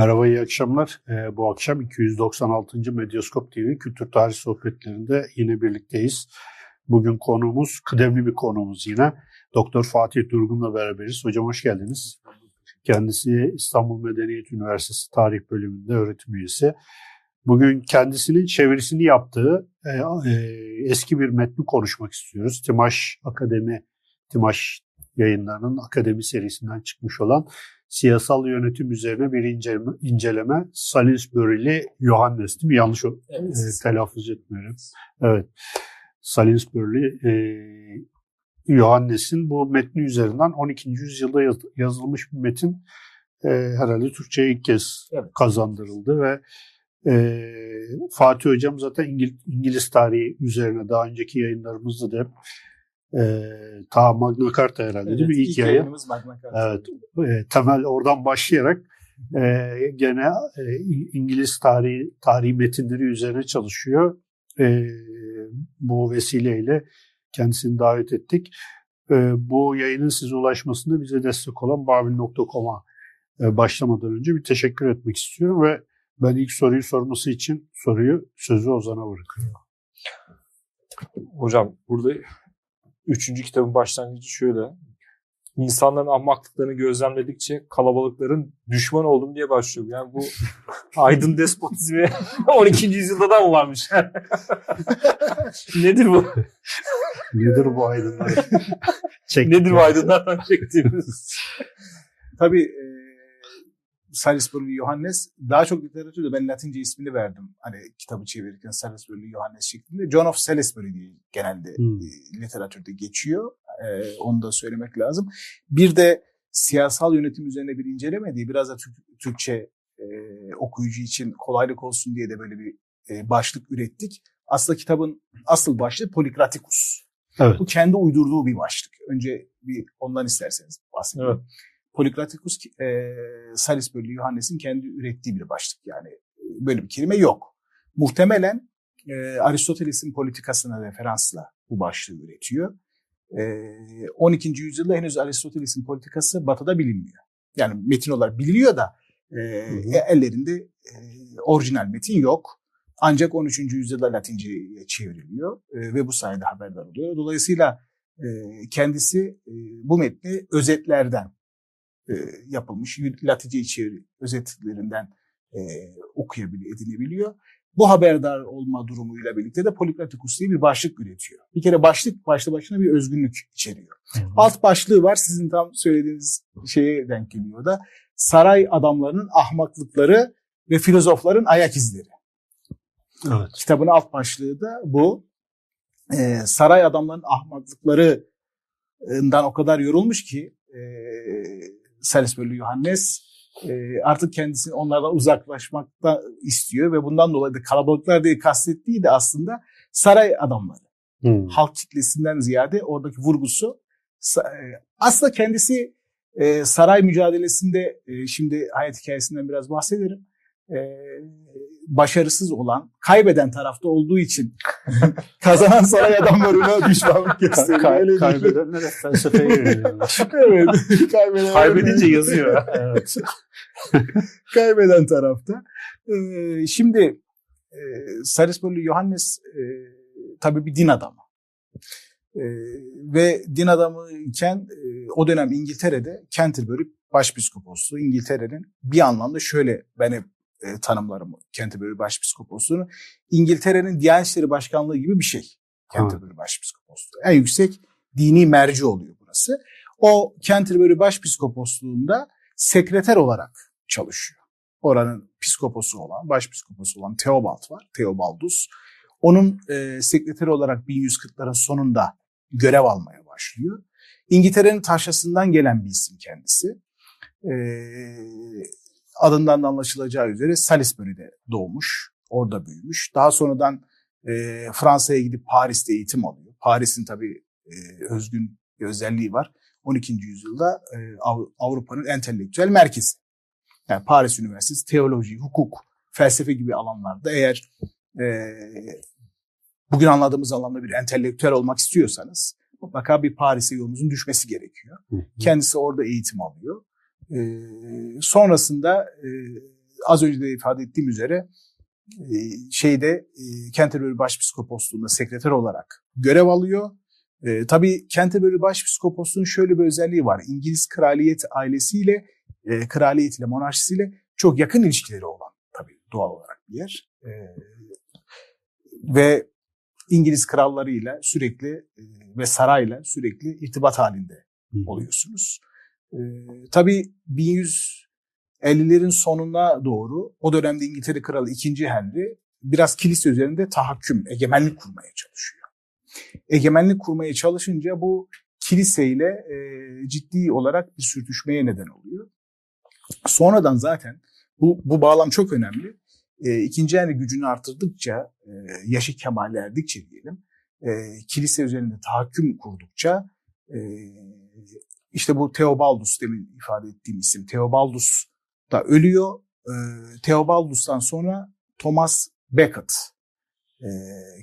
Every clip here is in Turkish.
Merhaba, iyi akşamlar. Ee, bu akşam 296. Medyaskop TV Kültür Tarih Sohbetlerinde yine birlikteyiz. Bugün konuğumuz, kıdemli bir konuğumuz yine. Doktor Fatih Durgun'la beraberiz. Hocam hoş geldiniz. Kendisi İstanbul Medeniyet Üniversitesi Tarih Bölümünde öğretim üyesi. Bugün kendisinin çevirisini yaptığı e, e, eski bir metni konuşmak istiyoruz. Timaş Akademi, Timaş yayınlarının Akademi serisinden çıkmış olan siyasal yönetim üzerine bir inceleme, inceleme Salisbury'li Johannes değil mi? Yanlış evet. e, telaffuz etmiyorum. Evet. Salisbury'li e, Johannes'in bu metni üzerinden 12. yüzyılda yaz, yazılmış bir metin e, herhalde Türkçe'ye ilk kez evet. kazandırıldı ve e, Fatih Hocam zaten İngil, İngiliz tarihi üzerine daha önceki yayınlarımızda da hep e, ta Magna Carta herhalde evet, değil mi? İlk, ilk yayın. Magna Carta. Evet. E, temel oradan başlayarak e, gene e, İngiliz tarihi tarihi metinleri üzerine çalışıyor. E, bu vesileyle kendisini davet ettik. E, bu yayının size ulaşmasında bize destek olan babil.com'a e, başlamadan önce bir teşekkür etmek istiyorum ve ben ilk soruyu sorması için soruyu sözü Ozan'a bırakıyorum. Hocam burada Üçüncü kitabın başlangıcı şöyle. İnsanların ahmaklıklarını gözlemledikçe kalabalıkların düşman oldum diye başlıyor. Yani bu aydın despotizmi 12. yüzyılda da mı varmış? Nedir bu? Nedir bu aydınlar? Nedir bu aydınlardan çektiğimiz? Tabii e, Salisbury Johannes daha çok literatürde ben Latince ismini verdim. Hani kitabı çevirirken Salisbury Johannes şeklinde. John of Salisbury diye genelde hmm. E, literatürde geçiyor. Ee, onu da söylemek lazım. Bir de siyasal yönetim üzerine bir inceleme diye biraz da Türk, Türkçe e, okuyucu için kolaylık olsun diye de böyle bir e, başlık ürettik. Aslında kitabın asıl başlığı Polikratikus. Evet. Bu kendi uydurduğu bir başlık. Önce bir ondan isterseniz bahsedelim. Evet. Polikratikus e, Salisbury Yohannes'in kendi ürettiği bir başlık yani e, böyle bir kelime yok. Muhtemelen e, Aristoteles'in politikasına referansla bu başlığı üretiyor. E, 12. yüzyılda henüz Aristoteles'in politikası batıda bilinmiyor. Yani metin olarak biliniyor da e, ellerinde e, orijinal metin yok. Ancak 13. yüzyılda Latince'ye çevriliyor e, ve bu sayede haberdar oluyor. Dolayısıyla e, kendisi e, bu metni özetlerden e, yapılmış Latince içeri özetlerinden e, okuyabiliyor, edinebiliyor. Bu haberdar olma durumuyla birlikte de Polikratikus diye bir başlık üretiyor. Bir kere başlık başlı başına bir özgünlük içeriyor. Hı hı. Alt başlığı var sizin tam söylediğiniz şeye denk geliyor da saray adamlarının ahmaklıkları ve filozofların ayak izleri. Evet. Kitabın alt başlığı da bu. Ee, saray adamlarının ahmaklıklarından o kadar yorulmuş ki e, Salisbury Johannes e, artık kendisini onlardan uzaklaşmakta istiyor ve bundan dolayı da kalabalıklar diye kastettiği de aslında saray adamları. Hmm. Halk kitlesinden ziyade oradaki vurgusu e, aslında kendisi e, saray mücadelesinde e, şimdi hayat hikayesinden biraz bahsederim. E, başarısız olan, kaybeden tarafta olduğu için kazanan saray adamlarına düşmanlık gösteriyor. Kay, kaybedenler felsefeye yöneliyorlar. evet. Kaybeden Kaybedince yazıyor. evet. Kaybeden tarafta. Ee, şimdi e, Salisbury Johannes e, tabii bir din adamı. E, ve din adamı iken e, o dönem İngiltere'de Canterbury başpiskoposluğu İngiltere'nin bir anlamda şöyle ben hep e, tanımlarım Canterbury Başpiskoposluğunu. İngiltere'nin Diyanet İşleri Başkanlığı gibi bir şey. Canterbury Başpiskoposluğu. En yüksek dini merci oluyor burası. O Canterbury Başpiskoposluğunda sekreter olarak çalışıyor. Oranın psikoposu olan, başpiskoposu olan Theobald var. Theobaldus. Onun e, sekreteri olarak 1140'ların sonunda görev almaya başlıyor. İngiltere'nin taşrasından gelen bir isim kendisi. E, adından da anlaşılacağı üzere Salisbury'de doğmuş, orada büyümüş. Daha sonradan e, Fransa'ya gidip Paris'te eğitim alıyor. Paris'in tabii e, özgün bir özelliği var. 12. yüzyılda e, Avrupa'nın entelektüel merkezi. Yani Paris Üniversitesi teoloji, hukuk, felsefe gibi alanlarda eğer e, bugün anladığımız anlamda bir entelektüel olmak istiyorsanız mutlaka bir Paris'e yolunuzun düşmesi gerekiyor. Kendisi orada eğitim alıyor. E, sonrasında e, az önce de ifade ettiğim üzere e, şeyde e, Canterbury Başpiskoposluğu'nda sekreter olarak görev alıyor. E, tabii Canterbury Başpiskoposluğu'nun şöyle bir özelliği var. İngiliz kraliyet ailesiyle, e, kraliyetiyle, monarşisiyle çok yakın ilişkileri olan tabii doğal olarak bir yer. E, ve İngiliz krallarıyla sürekli e, ve sarayla sürekli irtibat halinde oluyorsunuz. E, tabii 1150'lerin sonuna doğru o dönemde İngiltere Kralı 2. Henry biraz kilise üzerinde tahakküm, egemenlik kurmaya çalışıyor. Egemenlik kurmaya çalışınca bu kiliseyle e, ciddi olarak bir sürtüşmeye neden oluyor. Sonradan zaten bu, bu bağlam çok önemli. E, ikinci Henry gücünü artırdıkça, e, yaşı kemal erdikçe diyelim, e, kilise üzerinde tahakküm kurdukça e, işte bu Theobaldus demin ifade ettiğim isim Theobaldus da ölüyor. E, Theobaldus'tan sonra Thomas Becket e,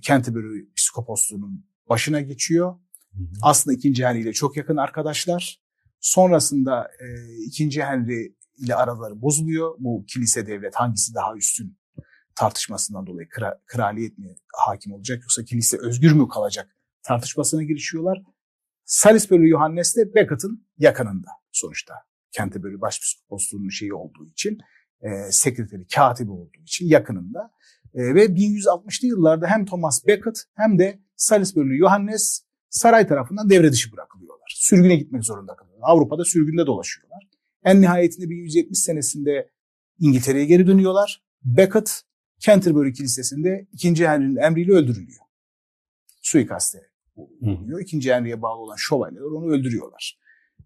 Canterbury psikoposluğunun başına geçiyor. Hı hı. Aslında ikinci Henry ile çok yakın arkadaşlar. Sonrasında e, ikinci Henry ile araları bozuluyor. Bu kilise devlet hangisi daha üstün tartışmasından dolayı kra, kraliyet mi hakim olacak yoksa kilise özgür mü kalacak tartışmasına girişiyorlar. Salisbury Yohannes de Becket'ın yakınında sonuçta. Canterbury Başpiskoposluğu'nun şeyi olduğu için, e, sekreteri, katibi olduğu için yakınında. E, ve 1160'lı yıllarda hem Thomas Becket hem de Salisbury Yohannes saray tarafından devre dışı bırakılıyorlar. Sürgüne gitmek zorunda kalıyorlar. Avrupa'da sürgünde dolaşıyorlar. En nihayetinde 1170 senesinde İngiltere'ye geri dönüyorlar. Becket Canterbury Kilisesi'nde 2. Henry'nin emriyle öldürülüyor. Suikaste oluyor. 2. Henry'e bağlı olan şövalyeler onu öldürüyorlar.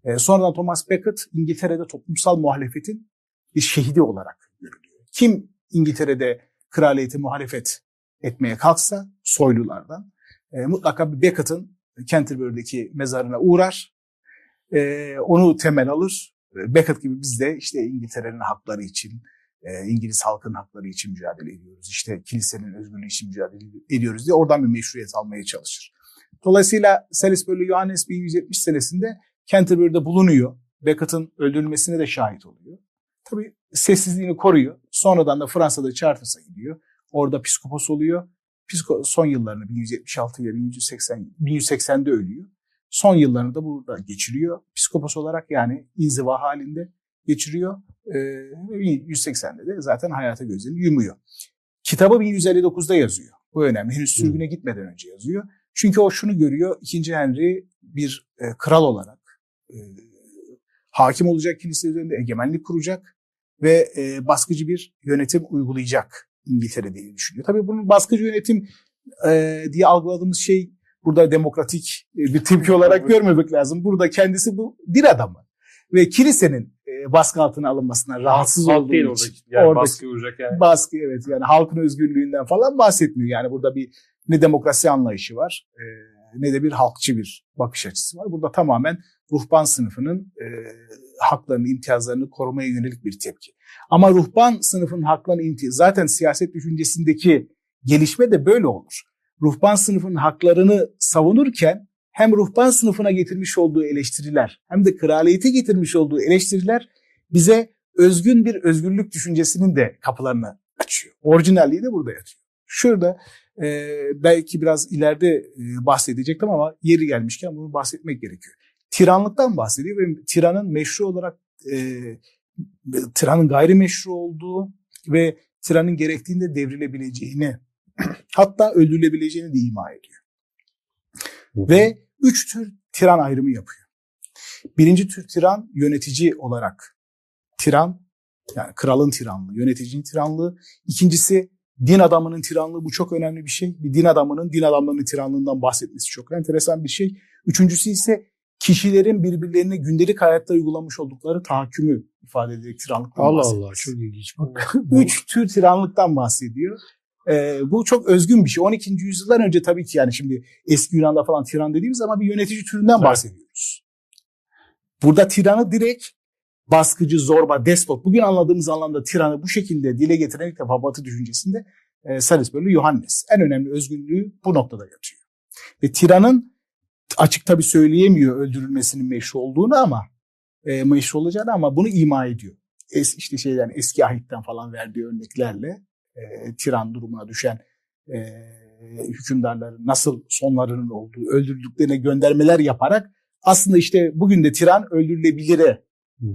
E, sonradan Thomas Becket İngiltere'de toplumsal muhalefetin bir şehidi olarak görülüyor. Kim İngiltere'de kraliyete muhalefet etmeye kalksa soylulardan e, mutlaka bir Beckett'ın Canterbury'deki mezarına uğrar. E, onu temel alır. Beckett gibi biz de işte İngiltere'nin hakları için, e, İngiliz halkın hakları için mücadele ediyoruz. İşte kilisenin özgürlüğü için mücadele ediyoruz diye oradan bir meşruiyet almaya çalışır. Dolayısıyla Salisbury Johannes 1170 senesinde Canterbury'de bulunuyor. Beckett'ın öldürülmesine de şahit oluyor. Tabii sessizliğini koruyor. Sonradan da Fransa'da Chartreus'a gidiyor. Orada psikopos oluyor. Psiko, son yıllarını 1176 ile 1180, 1180'de ölüyor. Son yıllarını da burada geçiriyor. Psikopos olarak yani inziva halinde geçiriyor. Ee, 1180'de de zaten hayata gözlerini yumuyor. Kitabı 1159'da yazıyor. Bu önemli. Henüz sürgüne gitmeden önce yazıyor. Çünkü o şunu görüyor. 2. Henry bir e, kral olarak e, hakim olacak kilise üzerinde egemenlik kuracak ve e, baskıcı bir yönetim uygulayacak İngiltere diye düşünüyor. Tabii bunun baskıcı yönetim e, diye algıladığımız şey burada demokratik e, bir tepki olarak görmemek lazım. Burada kendisi bu bir adamı ve kilisenin e, baskı altına alınmasına rahatsız Halk olduğu değil için. oradaki. Yani oradaki baskı olacak yani. baskı evet yani halkın özgürlüğünden falan bahsetmiyor. Yani burada bir ne demokrasi anlayışı var e, ne de bir halkçı bir bakış açısı var. Burada tamamen ruhban sınıfının e, haklarını, imtiyazlarını korumaya yönelik bir tepki. Ama ruhban sınıfının haklarını imtiyaz, zaten siyaset düşüncesindeki gelişme de böyle olur. Ruhban sınıfının haklarını savunurken hem ruhban sınıfına getirmiş olduğu eleştiriler hem de kraliyete getirmiş olduğu eleştiriler bize özgün bir özgürlük düşüncesinin de kapılarını açıyor. Orijinalliği de burada yatıyor. Şurada e, belki biraz ileride e, bahsedecektim ama yeri gelmişken bunu bahsetmek gerekiyor. Tiranlıktan bahsediyor ve tiranın meşru olarak e, tiranın gayrimeşru olduğu ve tiranın gerektiğinde devrilebileceğini hatta öldürülebileceğini de ima ediyor. Ve üç tür tiran ayrımı yapıyor. Birinci tür tiran yönetici olarak tiran, yani kralın tiranlığı, yöneticinin tiranlığı. İkincisi din adamının tiranlığı bu çok önemli bir şey. Bir din adamının din adamlarının tiranlığından bahsetmesi çok enteresan bir şey. Üçüncüsü ise kişilerin birbirlerine gündelik hayatta uygulamış oldukları tahakkümü ifade ederek tiranlıktan Allah bahsediyor. Allah çok ilginç. Bak. Üç tür tiranlıktan bahsediyor. Ee, bu çok özgün bir şey. 12. yüzyıldan önce tabii ki yani şimdi eski Yunan'da falan tiran dediğimiz ama bir yönetici türünden Evet. bahsediyoruz. Burada tiranı direkt baskıcı, zorba, despot. Bugün anladığımız anlamda tiranı bu şekilde dile getiren ilk defa Batı düşüncesinde e, Salisbury Yohannes. En önemli özgünlüğü bu noktada yatıyor. Ve tiranın açık tabii söyleyemiyor öldürülmesinin meşru olduğunu ama e, meşru olacağını ama bunu ima ediyor. es, işte şeyden eski ahitten falan verdiği örneklerle e, tiran durumuna düşen e, hükümdarların nasıl sonlarının olduğu, öldürdüklerine göndermeler yaparak aslında işte bugün de tiran öldürülebilire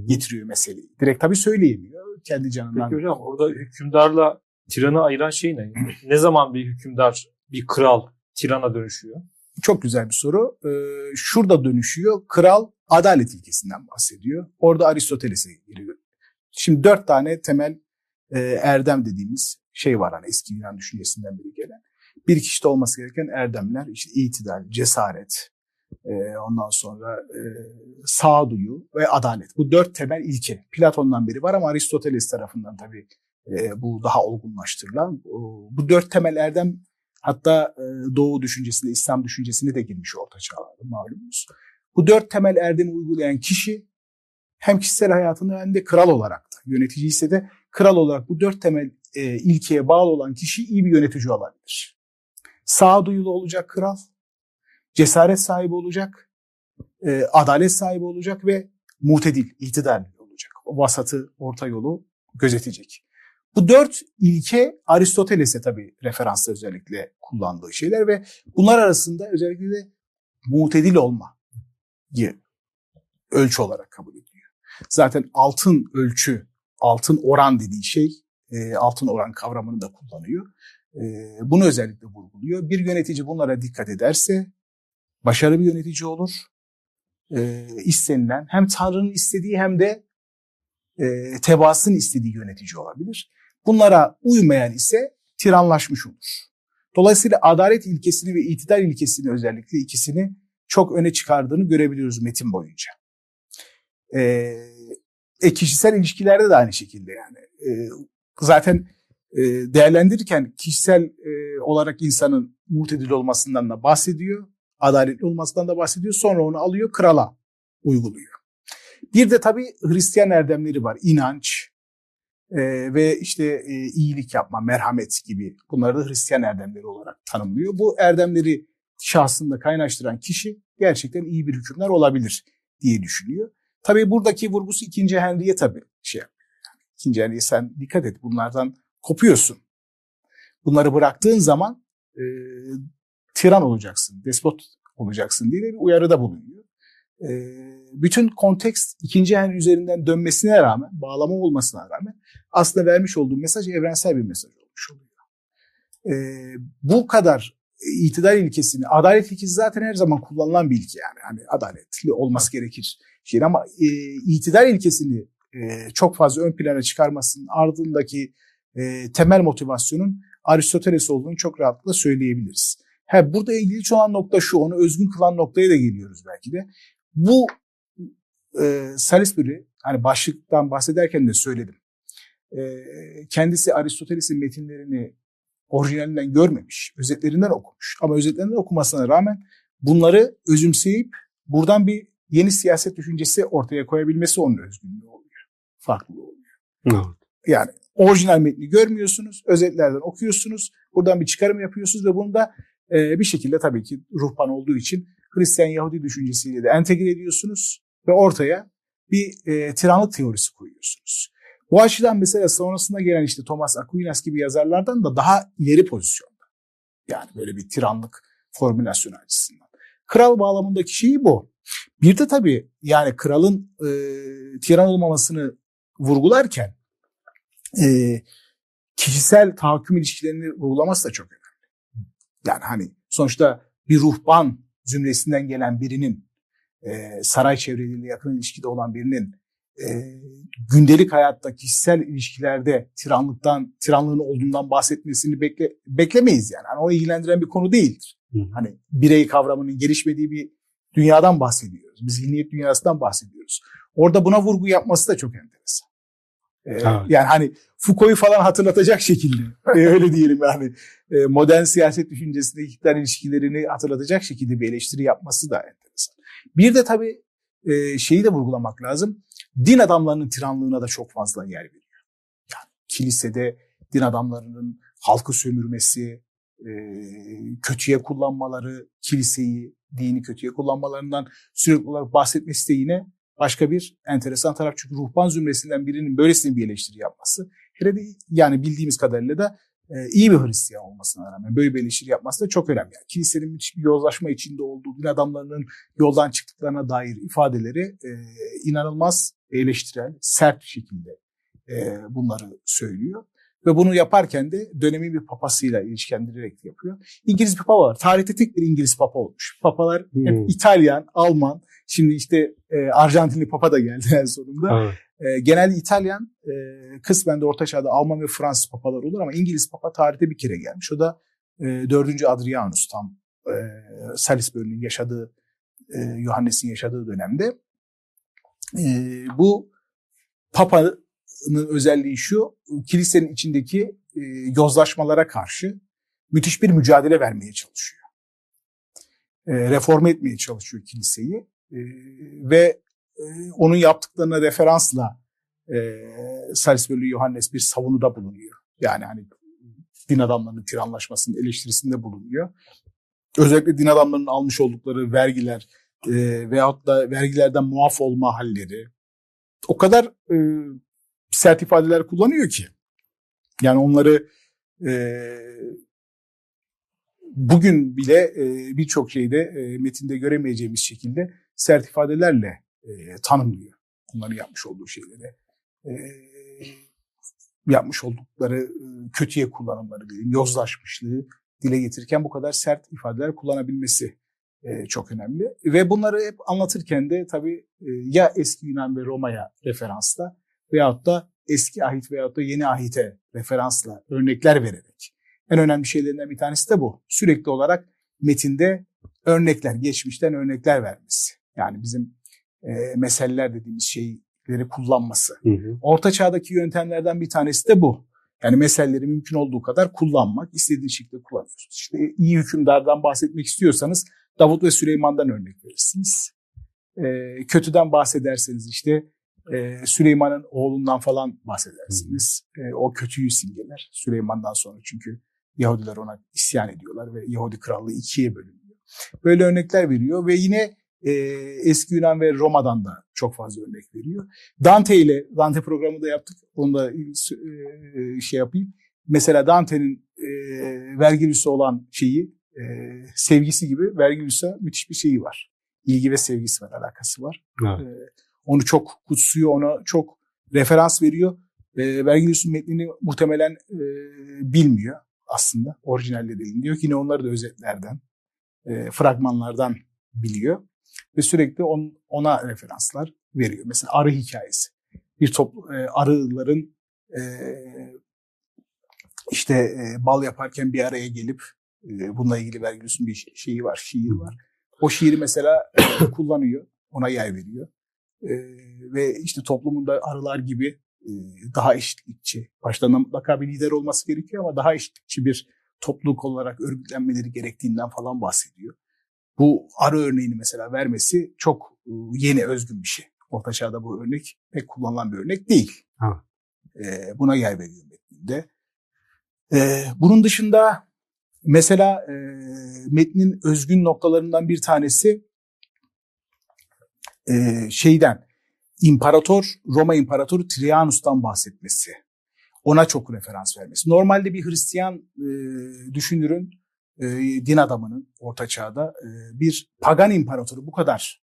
getiriyor meseleyi. Direkt tabii söyleyemiyor. Kendi canından. Peki hocam orada hükümdarla tiranı ayıran şey ne? ne zaman bir hükümdar, bir kral tirana dönüşüyor? Çok güzel bir soru. Ee, şurada dönüşüyor. Kral adalet ilkesinden bahsediyor. Orada Aristoteles'e giriyor. Şimdi dört tane temel e, erdem dediğimiz şey var hani eski Yunan düşüncesinden biri gelen. Bir kişide olması gereken erdemler işte itidal, cesaret, ondan sonra e, sağduyu ve adalet. Bu dört temel ilke. Platon'dan biri var ama Aristoteles tarafından tabii e, bu daha olgunlaştırılan. Bu dört temel erdem hatta e, Doğu düşüncesinde, İslam düşüncesine de girmiş orta çağlarda malumunuz. Bu dört temel erdemi uygulayan kişi hem kişisel hayatında hem de kral olarak da yönetici ise de kral olarak bu dört temel ilkeye bağlı olan kişi iyi bir yönetici olabilir. Sağduyulu olacak kral, cesaret sahibi olacak, e, adalet sahibi olacak ve mutedil, itidal olacak. O vasatı, orta yolu gözetecek. Bu dört ilke Aristoteles'e tabii referansla özellikle kullandığı şeyler ve bunlar arasında özellikle de mutedil olma ölçü olarak kabul ediliyor. Zaten altın ölçü, altın oran dediği şey, e, altın oran kavramını da kullanıyor. E, bunu özellikle vurguluyor. Bir yönetici bunlara dikkat ederse başarılı bir yönetici olur. E, istenilen hem Tanrı'nın istediği hem de e, tebaasının istediği yönetici olabilir. Bunlara uymayan ise tiranlaşmış olur. Dolayısıyla adalet ilkesini ve itidal ilkesini özellikle ikisini çok öne çıkardığını görebiliyoruz metin boyunca. Ee, e, kişisel ilişkilerde de aynı şekilde yani. E, zaten e, değerlendirirken kişisel e, olarak insanın mutedil olmasından da bahsediyor. Adaletli olmasından da bahsediyor. Sonra onu alıyor krala uyguluyor. Bir de tabii Hristiyan erdemleri var. İnanç e, ve işte e, iyilik yapma, merhamet gibi bunları da Hristiyan erdemleri olarak tanımlıyor. Bu erdemleri şahsında kaynaştıran kişi gerçekten iyi bir hükümdar olabilir diye düşünüyor. Tabii buradaki vurgusu ikinci Henry'e tabii şey. İkinci Henry'e sen dikkat et bunlardan kopuyorsun. Bunları bıraktığın zaman e, tiran olacaksın, despot olacaksın diye bir uyarıda bulunuyor. E, bütün kontekst ikinci Henry üzerinden dönmesine rağmen, bağlama olmasına rağmen aslında vermiş olduğu mesaj evrensel bir mesaj olmuş oluyor. E, bu kadar itidal ilkesini, adalet ilkesi zaten her zaman kullanılan bir ilke yani. Hani adaletli olması gerekir şey ama e, itidal ilkesini e, çok fazla ön plana çıkarmasının ardındaki e, temel motivasyonun Aristoteles olduğunu çok rahatlıkla söyleyebiliriz. Ha, burada ilginç olan nokta şu, onu özgün kılan noktaya da geliyoruz belki de. Bu e, Salisbury, hani başlıktan bahsederken de söyledim. E, kendisi Aristoteles'in metinlerini orijinalinden görmemiş, özetlerinden okumuş. Ama özetlerinden okumasına rağmen bunları özümseyip buradan bir yeni siyaset düşüncesi ortaya koyabilmesi onun özgünlüğü oluyor. Farklı oluyor. Evet. Yani orijinal metni görmüyorsunuz, özetlerden okuyorsunuz, buradan bir çıkarım yapıyorsunuz ve bunu da e, bir şekilde tabii ki ruhban olduğu için Hristiyan Yahudi düşüncesiyle de entegre ediyorsunuz ve ortaya bir e, tiranlık teorisi koyuyorsunuz. Bu açıdan mesela sonrasında gelen işte Thomas Aquinas gibi yazarlardan da daha ileri pozisyonda. Yani böyle bir tiranlık formülasyon açısından. Kral bağlamındaki şeyi bu. Bir de tabii yani kralın e, tiran olmamasını vurgularken e, kişisel tahakküm ilişkilerini vurgulaması da çok önemli. Yani hani sonuçta bir ruhban zümresinden gelen birinin e, saray çevreleriyle yakın ilişkide olan birinin e, gündelik hayatta kişisel ilişkilerde tiranlıktan, tiranlığın olduğundan bahsetmesini bekle, beklemeyiz yani. yani. O ilgilendiren bir konu değildir. Hı. Hani birey kavramının gelişmediği bir dünyadan bahsediyoruz. Biz zihniyet dünyasından bahsediyoruz. Orada buna vurgu yapması da çok enteresan. Ee, evet. Yani hani Foucault'u falan hatırlatacak şekilde ee, öyle diyelim yani e, modern siyaset düşüncesinde iktidar ilişkilerini hatırlatacak şekilde bir eleştiri yapması da enteresan. Bir de tabii e, şeyi de vurgulamak lazım. Din adamlarının tiranlığına da çok fazla yer veriyor. Yani kilisede din adamlarının halkı sömürmesi, e, kötüye kullanmaları, kiliseyi, dini kötüye kullanmalarından sürekli olarak bahsetmesi de yine başka bir enteresan taraf. Çünkü ruhban zümresinden birinin böylesine bir eleştiri yapması hele de yani bildiğimiz kadarıyla da e, iyi bir Hristiyan olmasına rağmen böyle bir eleştiri yapması da çok önemli. Yani kilisenin bir yozlaşma içinde olduğu, din adamlarının yoldan çıktıklarına dair ifadeleri e, inanılmaz eleştirel, sert bir şekilde e, bunları söylüyor. Ve bunu yaparken de dönemin bir papasıyla ilişkilendirerek yapıyor. İngiliz bir papa var. Tarihte tek bir İngiliz papa olmuş. Papalar hmm. hep İtalyan, Alman. Şimdi işte e, Arjantinli papa da geldi en sonunda. Evet. E, genelde İtalyan, e, kısmen de Orta Çağ'da Alman ve Fransız papalar olur ama İngiliz papa tarihte bir kere gelmiş. O da e, 4. Adrianus tam e, Salisbury'nin yaşadığı, e, Yohannes'in yaşadığı dönemde. E, bu Papa'nın özelliği şu, kilisenin içindeki e, yozlaşmalara karşı müthiş bir mücadele vermeye çalışıyor. E, reforme etmeye çalışıyor kiliseyi e, ve e, onun yaptıklarına referansla e, Salisbury Yohannes bir savunuda bulunuyor. Yani hani din adamlarının tiranlaşmasının eleştirisinde bulunuyor. Özellikle din adamlarının almış oldukları vergiler e, veyahut da vergilerden muaf olma halleri o kadar e, sert ifadeler kullanıyor ki. Yani onları e, bugün bile e, birçok şeyde e, metinde göremeyeceğimiz şekilde sert ifadelerle e, tanımlıyor. Onların yapmış olduğu şeyleri. E, yapmış oldukları e, kötüye kullanımları yozlaşmışlığı dile getirirken bu kadar sert ifadeler kullanabilmesi e, çok önemli. Ve bunları hep anlatırken de tabii e, ya eski Yunan ve Roma'ya referansla veyahut da eski ahit veyahut da yeni ahite referansla örnekler vererek. En önemli şeylerinden bir tanesi de bu. Sürekli olarak metinde örnekler, geçmişten örnekler vermesi. Yani bizim e, meseleler dediğimiz şeyleri kullanması. Hı hı. Orta çağdaki yöntemlerden bir tanesi de bu. Yani meseleleri mümkün olduğu kadar kullanmak, istediği şekilde kullanıyorsunuz. İşte iyi hükümdardan bahsetmek istiyorsanız Davut ve Süleyman'dan örnek verirsiniz. E, kötüden bahsederseniz işte e, Süleyman'ın oğlundan falan bahsedersiniz. E, o kötüyü simgeler Süleyman'dan sonra çünkü Yahudiler ona isyan ediyorlar ve Yahudi krallığı ikiye bölünüyor. Böyle örnekler veriyor ve yine e, eski Yunan ve Roma'dan da çok fazla örnek veriyor. Dante ile Dante programı da yaptık. Onu da e, şey yapayım. Mesela Dante'nin e, Vergilius'a olan şeyi e, sevgisi gibi Vergilius'a müthiş bir şeyi var. İlgi ve sevgisi var, alakası var. Evet. E, onu çok kutsuyor, ona çok referans veriyor. E, Vergilius'un metnini muhtemelen e, bilmiyor aslında. Orijinalde değil. Diyor ki yine onları da özetlerden, e, fragmanlardan biliyor. Ve sürekli on, ona referanslar veriyor. Mesela arı hikayesi. Bir toplu, e, arıların e, işte e, bal yaparken bir araya gelip e, bununla ilgili Vergilius'un bir şeyi var, şiir var. O şiiri mesela kullanıyor, ona yay veriyor. E, ve işte toplumunda arılar gibi e, daha eşitlikçi, başta mutlaka bir lider olması gerekiyor ama daha eşitlikçi bir topluluk olarak örgütlenmeleri gerektiğinden falan bahsediyor. Bu arı örneğini mesela vermesi çok e, yeni özgün bir şey. Orta Çağ'da bu örnek pek kullanılan bir örnek değil. Ha. E, buna yer veriyor metninde. E, bunun dışında mesela e, metnin özgün noktalarından bir tanesi e, şeyden İmparator, Roma İmparatoru Trianus'tan bahsetmesi. Ona çok referans vermesi. Normalde bir Hristiyan e, düşünürün, e, din adamının Orta Çağ'da e, bir pagan imparatoru bu kadar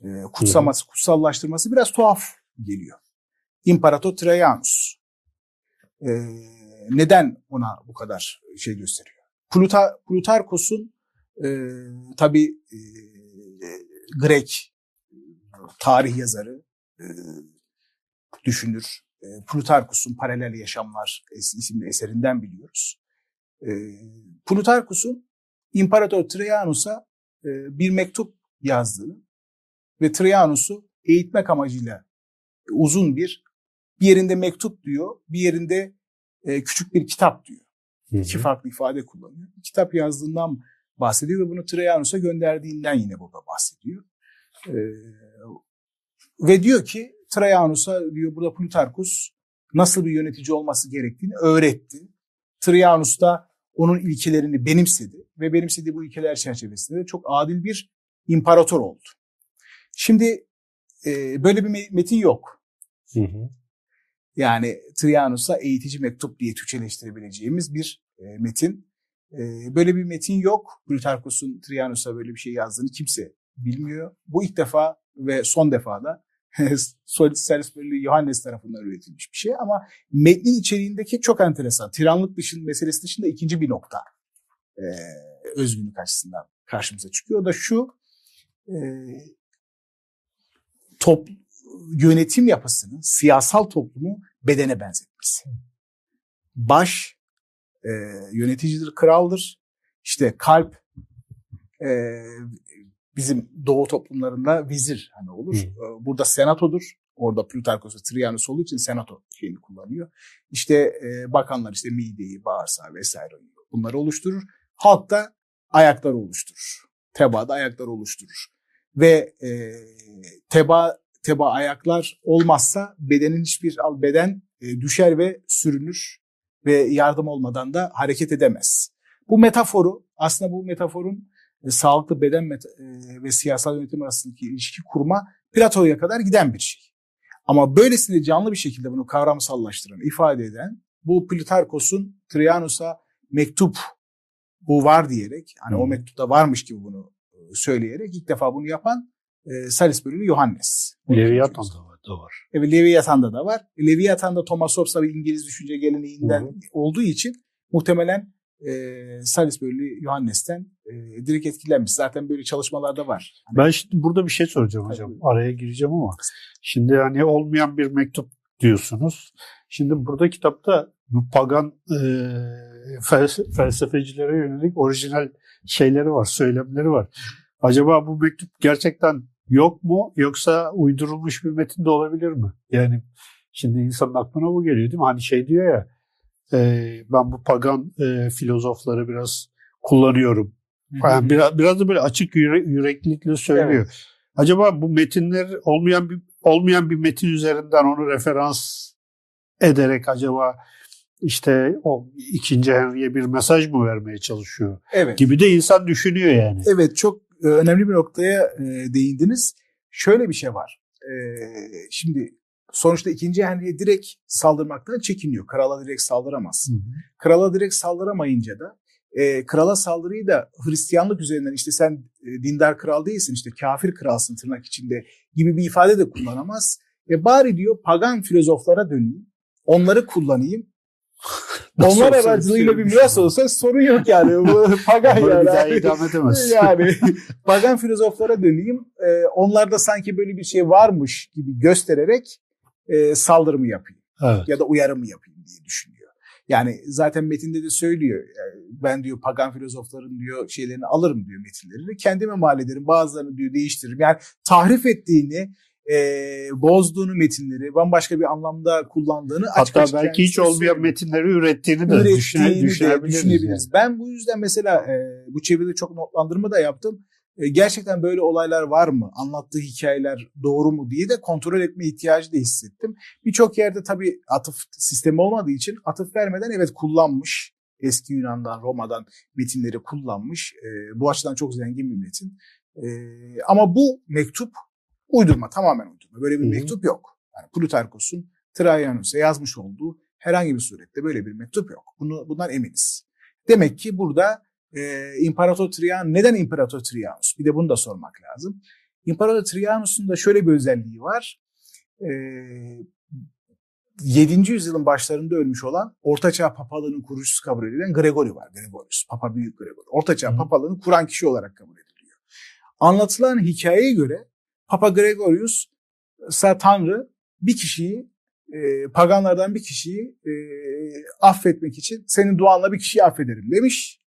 e, kutsaması, kutsallaştırması biraz tuhaf geliyor. İmparator Trajanus. E, neden ona bu kadar şey gösteriyor? Pluta, Plutarkos'un e, tabi e, Grek tarih yazarı, e, düşünür. E, Plutarkus'un Paralel Yaşamlar isimli eserinden biliyoruz. E, Plutarkus'un İmparator Trajanus'a e, bir mektup yazdığını ve Trajanus'u eğitmek amacıyla uzun bir bir yerinde mektup diyor, bir yerinde e, küçük bir kitap diyor. Hı hı. İki farklı ifade kullanıyor. Kitap yazdığından bahsediyor ve bunu Trajanus'a gönderdiğinden yine burada bahsediyor. E, ve diyor ki Trajanus'a diyor burada Plutarkus nasıl bir yönetici olması gerektiğini öğretti. Trajanus da onun ilkelerini benimsedi ve benimsediği bu ilkeler çerçevesinde de çok adil bir imparator oldu. Şimdi e, böyle bir metin yok. Hı hı. Yani Trianus'a eğitici mektup diye Türkçeleştirebileceğimiz bir e, metin. E, böyle bir metin yok. Plutarkos'un Trianus'a böyle bir şey yazdığını kimse bilmiyor. Bu ilk defa ve son defa da Salisbury Yohannes tarafından üretilmiş bir şey ama metnin içeriğindeki çok enteresan. Tiranlık dışında meselesi dışında ikinci bir nokta e, özgünlük açısından karşımıza çıkıyor. O da şu e, top, yönetim yapısını, siyasal toplumu bedene benzetmesi. Baş e, yöneticidir, kraldır. İşte kalp e, bizim doğu toplumlarında vizir hani olur. Hmm. Burada senatodur. Orada Plutarkos ve Trianus olduğu için senato şeyini kullanıyor. İşte e, bakanlar işte mideyi, bağırsağı vesaire bunları oluşturur. Halk da ayakları oluşturur. Teba da ayakları oluşturur. Ve e, teba teba ayaklar olmazsa bedenin hiçbir al beden e, düşer ve sürünür ve yardım olmadan da hareket edemez. Bu metaforu aslında bu metaforun e, sağlıklı beden e, ve siyasal yönetim arasındaki ilişki kurma Plato'ya kadar giden bir şey. Ama böylesine canlı bir şekilde bunu kavramsallaştıran, ifade eden bu Plutarkos'un Trianus'a mektup bu var diyerek, hani hmm. o mektupta varmış gibi bunu e, söyleyerek ilk defa bunu yapan e, Salisbury'li Yohannes. Leviathan'da var. Da var. Evet Leviathan'da da var. Leviathan'da Thomas Hobbes bir İngiliz düşünce geleneğinden hmm. olduğu için muhtemelen e, Salisbury'li Yohannes'ten e, direkt etkilenmiş. Zaten böyle çalışmalarda var. Hani... Ben şimdi burada bir şey soracağım hocam. Tabii. Araya gireceğim ama. Şimdi hani olmayan bir mektup diyorsunuz. Şimdi burada kitapta bu pagan e, felsefecilere yönelik orijinal şeyleri var, söylemleri var. Acaba bu mektup gerçekten yok mu yoksa uydurulmuş bir metin de olabilir mi? Yani şimdi insanın aklına bu geliyor değil mi? Hani şey diyor ya ben bu pagan e, filozofları biraz kullanıyorum. Yani biraz, biraz da böyle açık yüre, yüreklilikle söylüyor. Evet. Acaba bu metinler olmayan bir olmayan bir metin üzerinden onu referans ederek acaba işte o ikinci Henry'e bir mesaj mı vermeye çalışıyor evet. gibi de insan düşünüyor yani. Evet çok e, önemli bir noktaya e, değindiniz. Şöyle bir şey var. Şimdi sonuçta ikinci Henry'e direkt saldırmaktan çekiniyor. Krala direkt saldıramaz. Hı hı. Krala direkt saldıramayınca da e, krala saldırıyı da Hristiyanlık üzerinden işte sen e, dindar kral değilsin işte kafir kralsın tırnak içinde gibi bir ifade de kullanamaz. E, bari diyor pagan filozoflara döneyim. Onları kullanayım. Onlar aracılığıyla bir miras olsa sorun yok yani. Pagan yani. Bir daha idam edemez. Yani pagan filozoflara döneyim. E, onlarda sanki böyle bir şey varmış gibi göstererek e, saldırımı yapayım. Evet. Ya da uyarımı yapayım diye düşünüyor. Yani zaten metinde de söylüyor. Yani ben diyor pagan filozofların diyor şeylerini alırım diyor metinlerini. Kendime mal ederim. Bazılarını diyor değiştiririm. Yani tahrif ettiğini e, bozduğunu metinleri bambaşka bir anlamda kullandığını Hatta açık belki hiç olmayan metinleri ürettiğini de, ürettiğini düşüne, de düşünebiliriz. Yani. Ben bu yüzden mesela e, bu çeviride çok notlandırma da yaptım. E, gerçekten böyle olaylar var mı? Anlattığı hikayeler doğru mu diye de kontrol etme ihtiyacı da hissettim. Birçok yerde tabii atıf sistemi olmadığı için atıf vermeden evet kullanmış. Eski Yunan'dan, Roma'dan metinleri kullanmış. E, bu açıdan çok zengin bir metin. E, ama bu mektup uydurma, tamamen uydurma. Böyle bir Hı-hı. mektup yok. Yani Plutarkos'un Traianus'a yazmış olduğu herhangi bir surette böyle bir mektup yok. Bunu bundan eminiz. Demek ki burada e, İmparator Trian neden İmparator Trianus? Bir de bunu da sormak lazım. İmparator Trianus'un da şöyle bir özelliği var. E, 7. yüzyılın başlarında ölmüş olan Ortaçağ Papalığının kurucusu kabul edilen Gregory var. Gregorius, Papa Büyük Gregory. Ortaçağ Hı. Papalığını kuran kişi olarak kabul ediliyor. Anlatılan hikayeye göre Papa Gregorius Tanrı bir kişiyi e, paganlardan bir kişiyi e, affetmek için senin duanla bir kişiyi affederim demiş.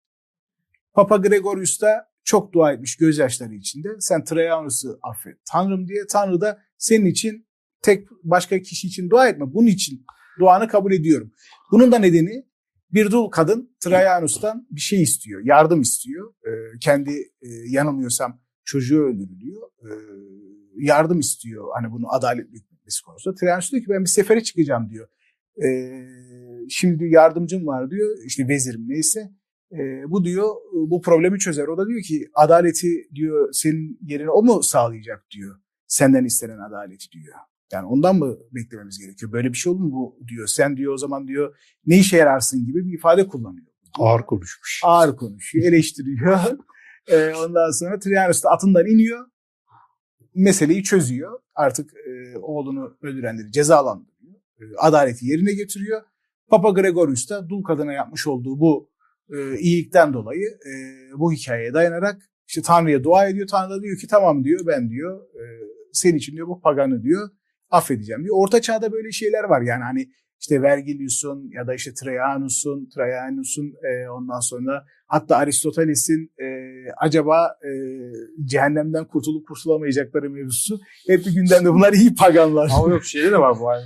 Papa Gregorius da çok dua etmiş gözyaşları içinde. Sen Trajanus'u affet Tanrım diye. Tanrı da senin için tek başka kişi için dua etme. Bunun için duanı kabul ediyorum. Bunun da nedeni bir dul kadın Trajanus'tan bir şey istiyor. Yardım istiyor. Ee, kendi e, yanılmıyorsam çocuğu öldürülüyor. Ee, yardım istiyor. Hani bunu adaletli hükmetmesi konusunda. Trajanus diyor ki ben bir sefere çıkacağım diyor. Ee, şimdi yardımcım var diyor. İşte vezirim neyse e, bu diyor bu problemi çözer. O da diyor ki adaleti diyor senin yerine o mu sağlayacak diyor. Senden istenen adaleti diyor. Yani ondan mı beklememiz gerekiyor? Böyle bir şey olur mu bu diyor. Sen diyor o zaman diyor ne işe yararsın gibi bir ifade kullanıyor. Ağır konuşmuş. Ağır konuşuyor, eleştiriyor. e, ondan sonra Trianus da atından iniyor. Meseleyi çözüyor. Artık e, oğlunu öldürenleri cezalandırıyor. E, adaleti yerine getiriyor. Papa Gregorius da dul kadına yapmış olduğu bu e, iyilikten dolayı e, bu hikayeye dayanarak işte Tanrı'ya dua ediyor. Tanrı da diyor ki tamam diyor ben diyor e, senin için diyor bu paganı diyor affedeceğim diyor. Orta çağda böyle şeyler var yani hani işte Vergilius'un ya da işte Trajanus'un, Trajanus'un e, ondan sonra hatta Aristoteles'in e, acaba e, cehennemden kurtulup kurtulamayacakları mevzusu hep bir gündemde bunlar iyi paganlar. Ama yok şeyde de var bu aynı.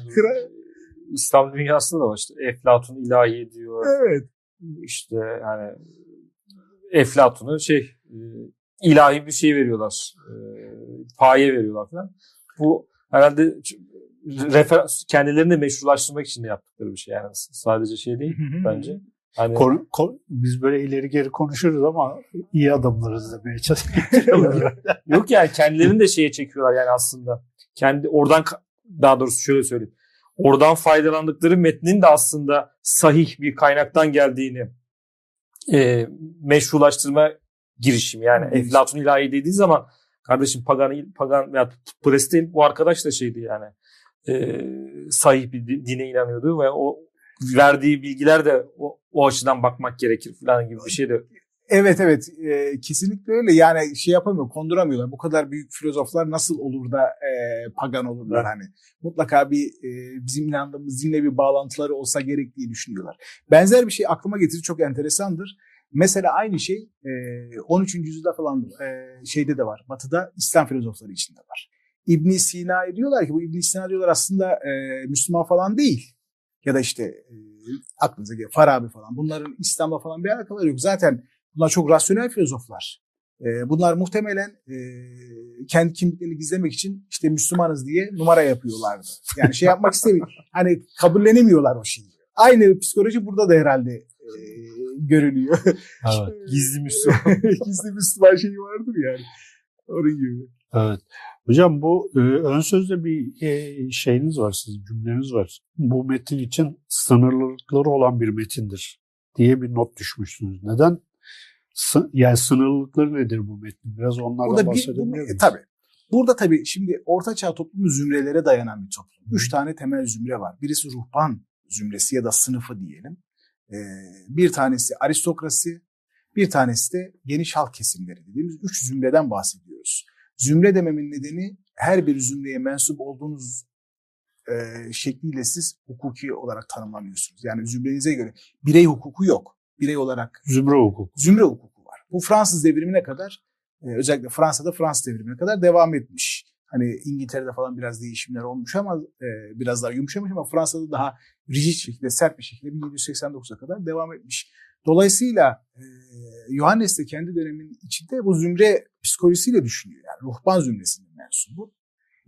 İslam dünyasında da var işte Eflatun ilahi diyor. Evet. İşte yani Eflatun'u şey e, ilahi bir şey veriyorlar. E, paye veriyorlar falan. Bu herhalde referans kendilerini de meşrulaştırmak için de yaptıkları bir şey. Yani sadece şey değil bence. Hani... Kon, kon, biz böyle ileri geri konuşuruz ama iyi adamlarız demeye çalışıyorlar. Yok yani kendilerini de şeye çekiyorlar yani aslında. Kendi oradan daha doğrusu şöyle söyleyeyim. Oradan faydalandıkları metnin de aslında sahih bir kaynaktan geldiğini e, meşrulaştırma girişim. Yani hmm. Eflatun ilahi dediği zaman kardeşim pagan pagan veya Prestel bu arkadaş da şeydi yani e, sahip bir dine inanıyordu ve o verdiği bilgiler de o, o açıdan bakmak gerekir falan gibi bir şey de Evet evet e, kesinlikle öyle yani şey yapamıyor konduramıyorlar bu kadar büyük filozoflar nasıl olur da e, pagan olurlar hani mutlaka bir e, bizim inandığımız dinle bir bağlantıları olsa gerek diye düşünüyorlar. Benzer bir şey aklıma getirdi çok enteresandır. Mesela aynı şey e, 13. yüzyılda falan e, şeyde de var batıda İslam filozofları içinde var. İbn Sina diyorlar ki bu İbn Sina diyorlar aslında e, Müslüman falan değil. Ya da işte e, aklınıza geliyor Farabi falan. Bunların İslam'la falan bir alakaları yok. Zaten bunlar çok rasyonel filozoflar. E, bunlar muhtemelen e, kendi kimliklerini gizlemek için işte Müslümanız diye numara yapıyorlardı. Yani şey yapmak istemiyor. Hani kabullenemiyorlar o şeyi. Aynı psikoloji burada da herhalde e, görülüyor. Evet. Gizli Müslüman. Gizli Müslüman şeyi vardır yani. Onun gibi. Evet. Hocam bu e, ön sözde bir e, şeyiniz var, sizin cümleniz var. Bu metin için sınırlılıkları olan bir metindir diye bir not düşmüşsünüz. Neden? Yani sınırlılıkları nedir bu metnin? Biraz onlardan bahsedebilir miyiz? Tabii. Burada tabii şimdi Orta Çağ toplumu zümrelere dayanan bir toplum. Üç tane temel zümre var. Birisi ruhban zümresi ya da sınıfı diyelim. Ee, bir tanesi aristokrasi, bir tanesi de geniş halk kesimleri dediğimiz üç zümreden bahsediyoruz. Zümre dememin nedeni her bir zümreye mensup olduğunuz e, şekliyle siz hukuki olarak tanımlanıyorsunuz. Yani zümrenize göre birey hukuku yok. Birey olarak zümre hukuku. Zümre hukuku. Bu Fransız devrimine kadar e, özellikle Fransa'da Fransız devrimine kadar devam etmiş. Hani İngiltere'de falan biraz değişimler olmuş ama e, biraz daha yumuşamış ama Fransa'da daha rigid şekilde, sert bir şekilde 1789'a kadar devam etmiş. Dolayısıyla e, Yohannes de kendi döneminin içinde bu zümre psikolojisiyle düşünüyor. Yani ruhban zümresinin mensubu.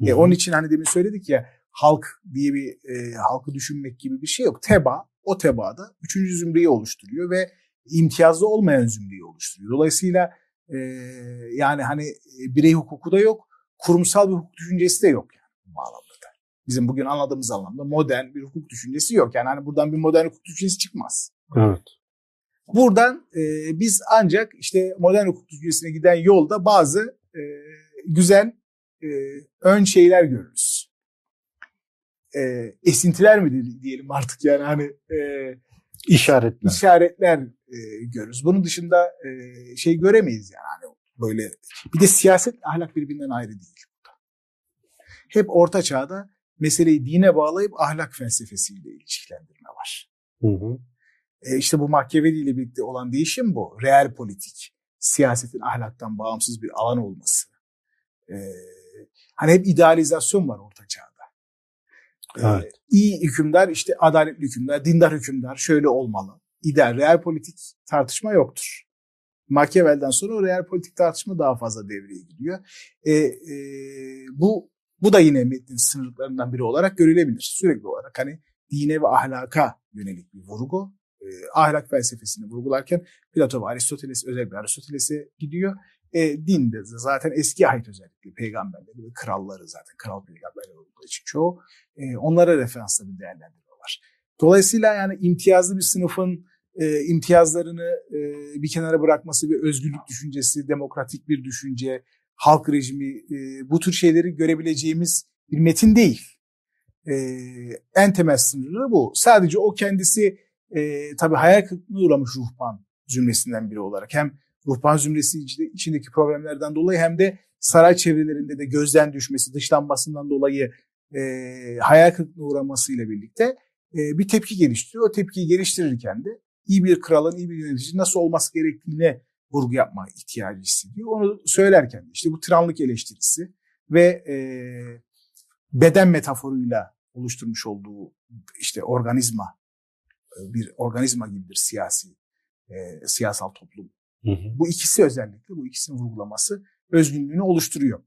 E, onun için hani demin söyledik ya halk diye bir e, halkı düşünmek gibi bir şey yok. Teba o tebaada üçüncü zümreyi oluşturuyor ve imtiyazlı olmayan zümreyi oluşturuyor. Dolayısıyla e, yani hani e, birey hukuku da yok, kurumsal bir hukuk düşüncesi de yok yani bu bağlamda da. Bizim bugün anladığımız anlamda modern bir hukuk düşüncesi yok. Yani hani buradan bir modern hukuk düşüncesi çıkmaz. Evet. Buradan e, biz ancak işte modern hukuk düşüncesine giden yolda bazı e, güzel e, ön şeyler görürüz. E, esintiler mi diyelim artık yani hani e, işaretler. işaretler e, görürüz. Bunun dışında e, şey göremeyiz yani hani böyle bir de siyaset ahlak birbirinden ayrı değil. Hep orta çağda meseleyi dine bağlayıp ahlak felsefesiyle ilişkilendirme var. Hı hı. E işte bu Machiavelli ile birlikte olan değişim bu. Real politik, siyasetin ahlaktan bağımsız bir alan olması. E, hani hep idealizasyon var orta çağda. E, evet. İyi hükümdar, işte adaletli hükümdar, dindar hükümdar şöyle olmalı. İdeal, real politik tartışma yoktur. Machiavelli'den sonra o real politik tartışma daha fazla devreye giriyor. E, e, bu bu da yine metnin sınırlarından biri olarak görülebilir. Sürekli olarak hani dine ve ahlaka yönelik bir vurgu e, ahlak felsefesini vurgularken Plato ve Aristoteles özellikle Aristoteles'e gidiyor. E, din de zaten eski ait özellikle peygamberleri ve kralları zaten kral peygamberler olduğu için çoğu e, onlara referansla bir değerlendirme var. Dolayısıyla yani imtiyazlı bir sınıfın e, imtiyazlarını e, bir kenara bırakması ve özgürlük düşüncesi, demokratik bir düşünce, halk rejimi e, bu tür şeyleri görebileceğimiz bir metin değil. E, en temel sınırı bu. Sadece o kendisi e, tabii hayal kırıklığına uğramış ruhban zümresinden biri olarak. Hem ruhban zümresi içindeki problemlerden dolayı hem de saray çevrelerinde de gözden düşmesi, dışlanmasından dolayı e, hayal kırıklığına uğramasıyla birlikte e, bir tepki geliştiriyor. O tepkiyi geliştirirken de iyi bir kralın, iyi bir yönetici nasıl olması gerektiğine vurgu yapma ihtiyacı hissediyor. Onu söylerken işte bu tiranlık eleştirisi ve e, beden metaforuyla oluşturmuş olduğu işte organizma e, bir organizma gibidir siyasi e, siyasal toplum. Hı hı. Bu ikisi özellikle bu ikisinin vurgulaması özgünlüğünü oluşturuyor.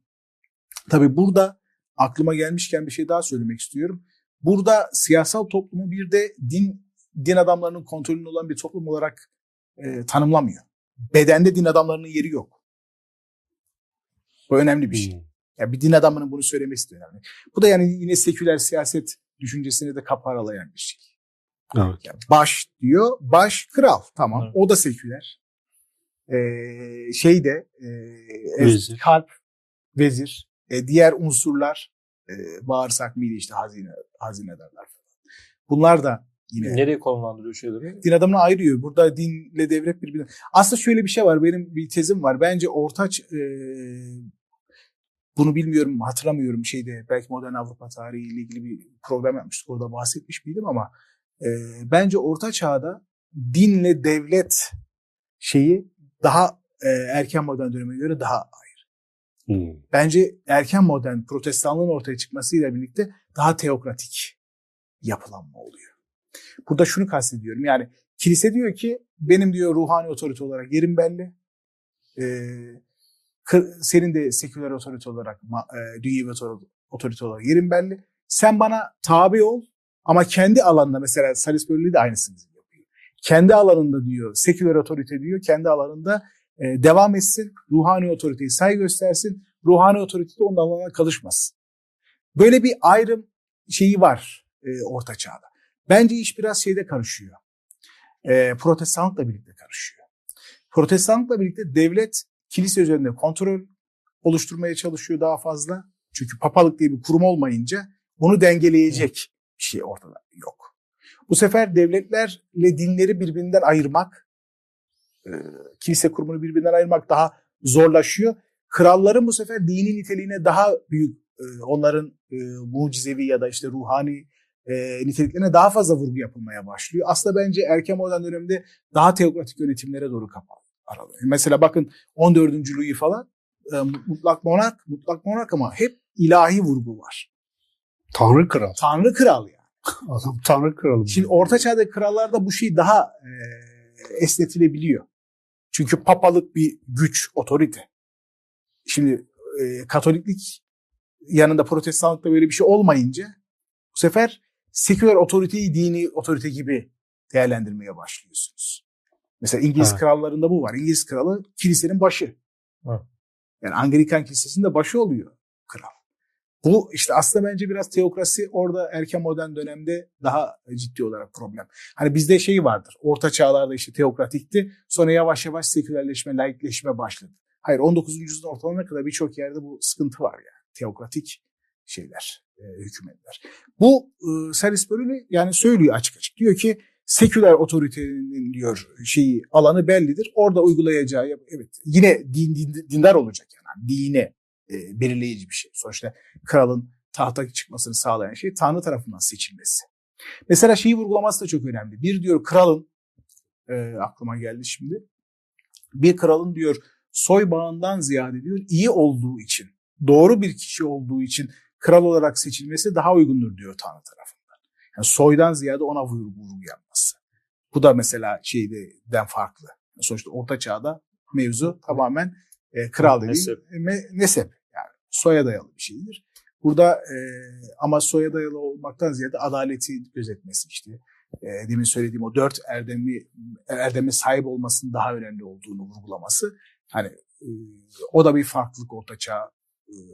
Tabii burada aklıma gelmişken bir şey daha söylemek istiyorum. Burada siyasal toplumu bir de din din adamlarının kontrolünde olan bir toplum olarak e, tanımlamıyor. Bedende din adamlarının yeri yok. Bu önemli bir şey. Hmm. Yani bir din adamının bunu söylemesi de önemli. Bu da yani yine seküler siyaset düşüncesini de kaparalayan bir şey. Evet. Yani baş diyor, baş kral. Tamam. Evet. O da seküler. Ee, şey de e, vezir. kalp, vezir. E, diğer unsurlar e, bağırsak, mide işte hazine, hazinedarlar falan. Bunlar da yine. Nereye konumlandırıyor şeyleri? Din adamını ayırıyor. Burada dinle devlet birbirine. Aslında şöyle bir şey var. Benim bir tezim var. Bence ortaç e, bunu bilmiyorum, hatırlamıyorum şeyde. Belki modern Avrupa tarihiyle ilgili bir program yapmıştık. Orada bahsetmiş miydim ama e, bence orta çağda dinle devlet şeyi daha e, erken modern döneme göre daha ayrı. Hmm. Bence erken modern protestanlığın ortaya çıkmasıyla birlikte daha teokratik yapılanma oluyor. Burada şunu kastediyorum. Yani kilise diyor ki benim diyor ruhani otorite olarak yerim belli. Ee, senin de seküler otorite olarak, e, dünyevi otorite olarak yerin belli. Sen bana tabi ol ama kendi alanında mesela Salisbury de aynısını yapıyor. Kendi alanında diyor, seküler otorite diyor, kendi alanında e, devam etsin, ruhani otoriteyi saygı göstersin, ruhani otorite de onun alanına karışmasın. Böyle bir ayrım şeyi var e, Orta Çağ'da. Bence iş biraz şeyde karışıyor. E, protestanlıkla birlikte karışıyor. Protestanlıkla birlikte devlet kilise üzerinde kontrol oluşturmaya çalışıyor daha fazla. Çünkü papalık diye bir kurum olmayınca bunu dengeleyecek bir şey ortada yok. Bu sefer devletlerle dinleri birbirinden ayırmak, e, kilise kurumunu birbirinden ayırmak daha zorlaşıyor. Kralların bu sefer dini niteliğine daha büyük, e, onların e, mucizevi ya da işte ruhani niteliklerine daha fazla vurgu yapılmaya başlıyor. Aslında bence erken modern dönemde daha teokratik yönetimlere doğru kapalı aralıyor. Mesela bakın 14. Louis falan mutlak monark, mutlak monark ama hep ilahi vurgu var. Tanrı kral. Tanrı kral yani. Adam tanrı kralı. Şimdi orta çağda krallarda bu şey daha e, esnetilebiliyor. Çünkü papalık bir güç, otorite. Şimdi e, Katoliklik yanında protestanlıkta böyle bir şey olmayınca bu sefer seküler otoriteyi dini otorite gibi değerlendirmeye başlıyorsunuz. Mesela İngiliz ha. krallarında bu var. İngiliz kralı kilisenin başı. Ha. Yani Anglikan kilisesinin de başı oluyor kral. Bu işte aslında bence biraz teokrasi orada erken modern dönemde daha ciddi olarak problem. Hani bizde şey vardır. Orta çağlarda işte teokratikti. Sonra yavaş yavaş sekülerleşme, laikleşme başladı. Hayır 19. yüzyılın ortalarına kadar birçok yerde bu sıkıntı var yani. Teokratik şeyler, e, hükümetler. Bu e, Salisbury yani söylüyor açık açık. Diyor ki seküler otoritenin diyor şeyi alanı bellidir. Orada uygulayacağı evet yine din, din dindar olacak yani dine e, belirleyici bir şey. Sonuçta kralın tahta çıkmasını sağlayan şey Tanrı tarafından seçilmesi. Mesela şeyi vurgulaması da çok önemli. Bir diyor kralın, e, aklıma geldi şimdi. Bir kralın diyor soy bağından ziyade diyor iyi olduğu için, doğru bir kişi olduğu için kral olarak seçilmesi daha uygundur diyor Tanrı tarafından. Yani soydan ziyade ona vurgu yapması. Bu da mesela şeyden farklı. Sonuçta orta çağda mevzu tamamen e, kral dediğim nesep. Me, nesep yani soya dayalı bir şeydir. Burada e, ama soya dayalı olmaktan ziyade adaleti gözetmesi işte e, demin söylediğim o dört erdemi erdeme sahip olmasının daha önemli olduğunu vurgulaması hani e, o da bir farklılık ortaçağ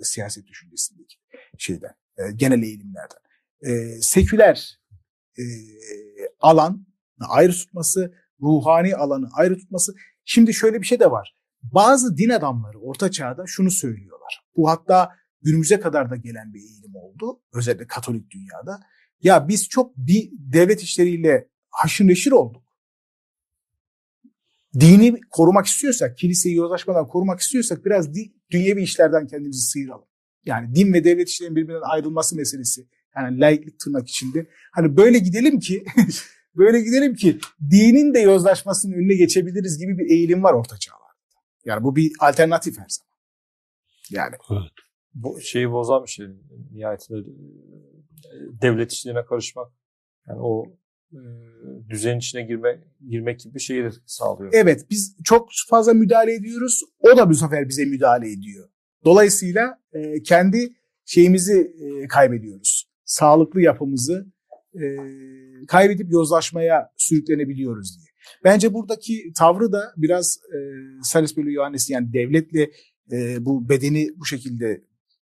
siyaset düşüncesindeki şeyden e, genel eğilimlerden. E, seküler e, alan ayrı tutması, ruhani alanı ayrı tutması. Şimdi şöyle bir şey de var. Bazı din adamları orta çağda şunu söylüyorlar. Bu hatta günümüze kadar da gelen bir eğilim oldu. Özellikle Katolik dünyada. Ya biz çok bir devlet işleriyle haşır neşir olduk. Dini korumak istiyorsak, kiliseyi yozlaşmadan korumak istiyorsak biraz di, dünyevi işlerden kendimizi sıyıralım. Yani din ve devlet işlerinin birbirinden ayrılması meselesi. Yani laiklik tırnak içinde. Hani böyle gidelim ki böyle gidelim ki dinin de yozlaşmasının önüne geçebiliriz gibi bir eğilim var orta çağlarda. Yani bu bir alternatif her zaman. Yani. Evet. Bu şeyi bozan bir şey. Nihayetinde e, devlet işlerine karışmak. Yani o düzen içine girme, girmek gibi bir şeyi sağlıyor. Evet biz çok fazla müdahale ediyoruz. O da bu sefer bize müdahale ediyor. Dolayısıyla e, kendi şeyimizi e, kaybediyoruz. Sağlıklı yapımızı e, kaybedip yozlaşmaya sürüklenebiliyoruz diye. Bence buradaki tavrı da biraz e, Salisbury Yohannes'in yani devletle e, bu bedeni bu şekilde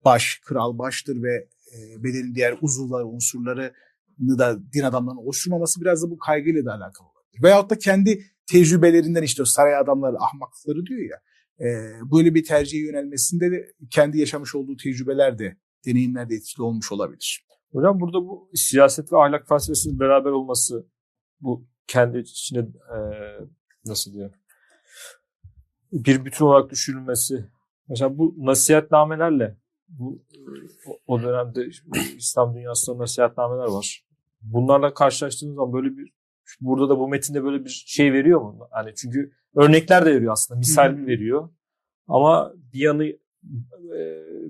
baş, kral baştır ve e, bedenin diğer uzuvları, unsurları da din adamlarının oluşturmaması biraz da bu kaygıyla da alakalı olabilir. Veyahut da kendi tecrübelerinden işte saray adamları ahmaklıkları diyor ya. E, böyle bir tercihe yönelmesinde de kendi yaşamış olduğu tecrübeler de deneyimler de etkili olmuş olabilir. Hocam burada bu siyaset ve ahlak felsefesinin beraber olması bu kendi içine e, nasıl diyor bir bütün olarak düşünülmesi. Mesela bu nasihatnamelerle bu o dönemde İslam dünyasında nasihatnameler var. Bunlarla karşılaştığınız zaman böyle bir burada da bu metinde böyle bir şey veriyor mu? Hani çünkü örnekler de veriyor aslında. Misal veriyor. Ama bir yanı e,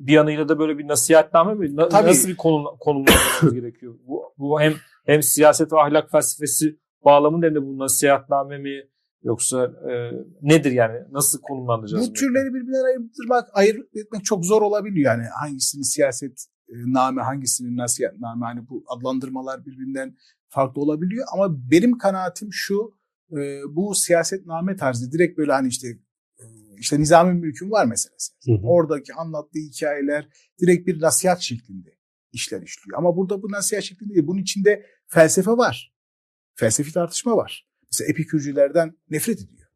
bir yanıyla da böyle bir nasihatname mi? Na, Tabii. Nasıl bir konu, konumlanmamız gerekiyor? Bu, bu hem hem siyaset ve ahlak felsefesi bağlamında hem de bu nasihatname mi yoksa e, nedir yani? Nasıl konumlandıracağız? Bu türleri birbirine ayırmak, ayırt etmek çok zor olabiliyor yani. Hangisinin siyaset e, name, hangisinin nasihatname hani bu adlandırmalar birbirinden farklı olabiliyor ama benim kanaatim şu e, bu siyasetname tarzı direkt böyle hani işte işte Nizami Mülk'ün var mesela. Hı hı. Oradaki anlattığı hikayeler direkt bir nasihat şeklinde işler işliyor. Ama burada bu nasihat şeklinde değil. Bunun içinde felsefe var. Felsefi tartışma var. Mesela epikürcülerden nefret ediyor.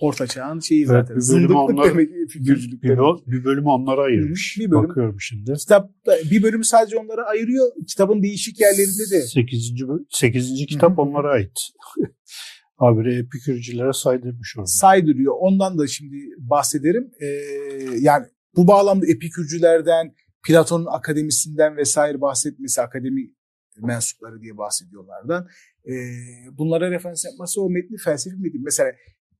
Orta çağın şeyi evet, zaten. Bir bölümü onlar, demek epikürcülük bir, demek. Bir bölümü onlara ayırmış. Bir bölüm, Bakıyorum şimdi. Kitap, bir bölümü sadece onlara ayırıyor. Kitabın değişik yerlerinde de. 8. 8. kitap Hı-hı. onlara ait. habire epikürcülere saydırmış orada. Saydırıyor. Ondan da şimdi bahsederim. Ee, yani bu bağlamda epikürcülerden, Platon'un akademisinden vesaire bahsetmesi, akademi mensupları diye bahsediyorlardan. Ee, bunlara referans yapması o metni felsefi metin. Mesela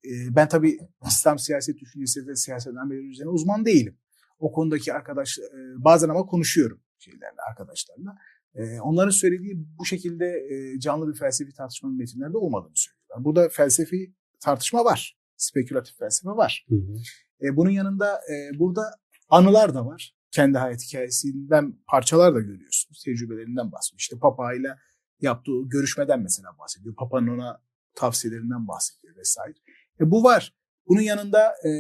e, ben tabii İslam siyaset düşüncesi ve siyaset amelleri üzerine uzman değilim. O konudaki arkadaş, e, bazen ama konuşuyorum şeylerle, arkadaşlarla. E, onların söylediği bu şekilde e, canlı bir felsefi tartışmanın metinlerde olmadığını söylüyorlar. Burada felsefi tartışma var. Spekülatif felsefe var. Hı hı. E, bunun yanında e, burada anılar da var. Kendi hayat hikayesinden parçalar da görüyorsunuz. Tecrübelerinden bahsediyor. İşte Papa ile yaptığı görüşmeden mesela bahsediyor. Papa'nın ona tavsiyelerinden bahsediyor vesaire. E, bu var. Bunun yanında e,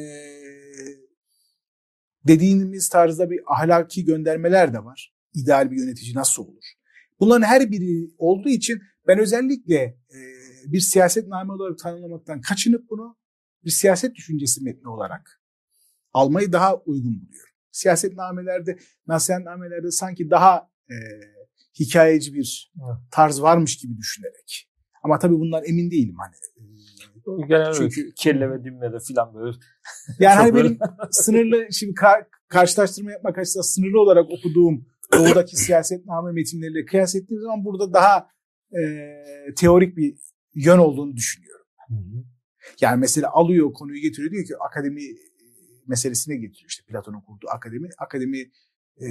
dediğimiz tarzda bir ahlaki göndermeler de var ideal bir yönetici nasıl olur? Bunların her biri olduğu için ben özellikle e, bir siyasetname olarak tanımlamaktan kaçınıp bunu bir siyaset düşüncesi metni olarak almayı daha uygun buluyorum. Siyasetnamelerde, nasihatnamelerde sanki daha e, hikayeci bir tarz varmış gibi düşünerek. Ama tabii bundan emin değilim hani. E, Genel Çünkü kelle ve filan böyle. Yani hani benim sınırlı şimdi kar, karşılaştırma yapmak açısından sınırlı olarak okuduğum doğudaki siyasetname metinleriyle kıyas ettiğim zaman burada daha e, teorik bir yön olduğunu düşünüyorum. Hı hı. Yani mesela alıyor konuyu getiriyor diyor ki akademi meselesine getiriyor işte Platon'un kurduğu akademi. Akademi e,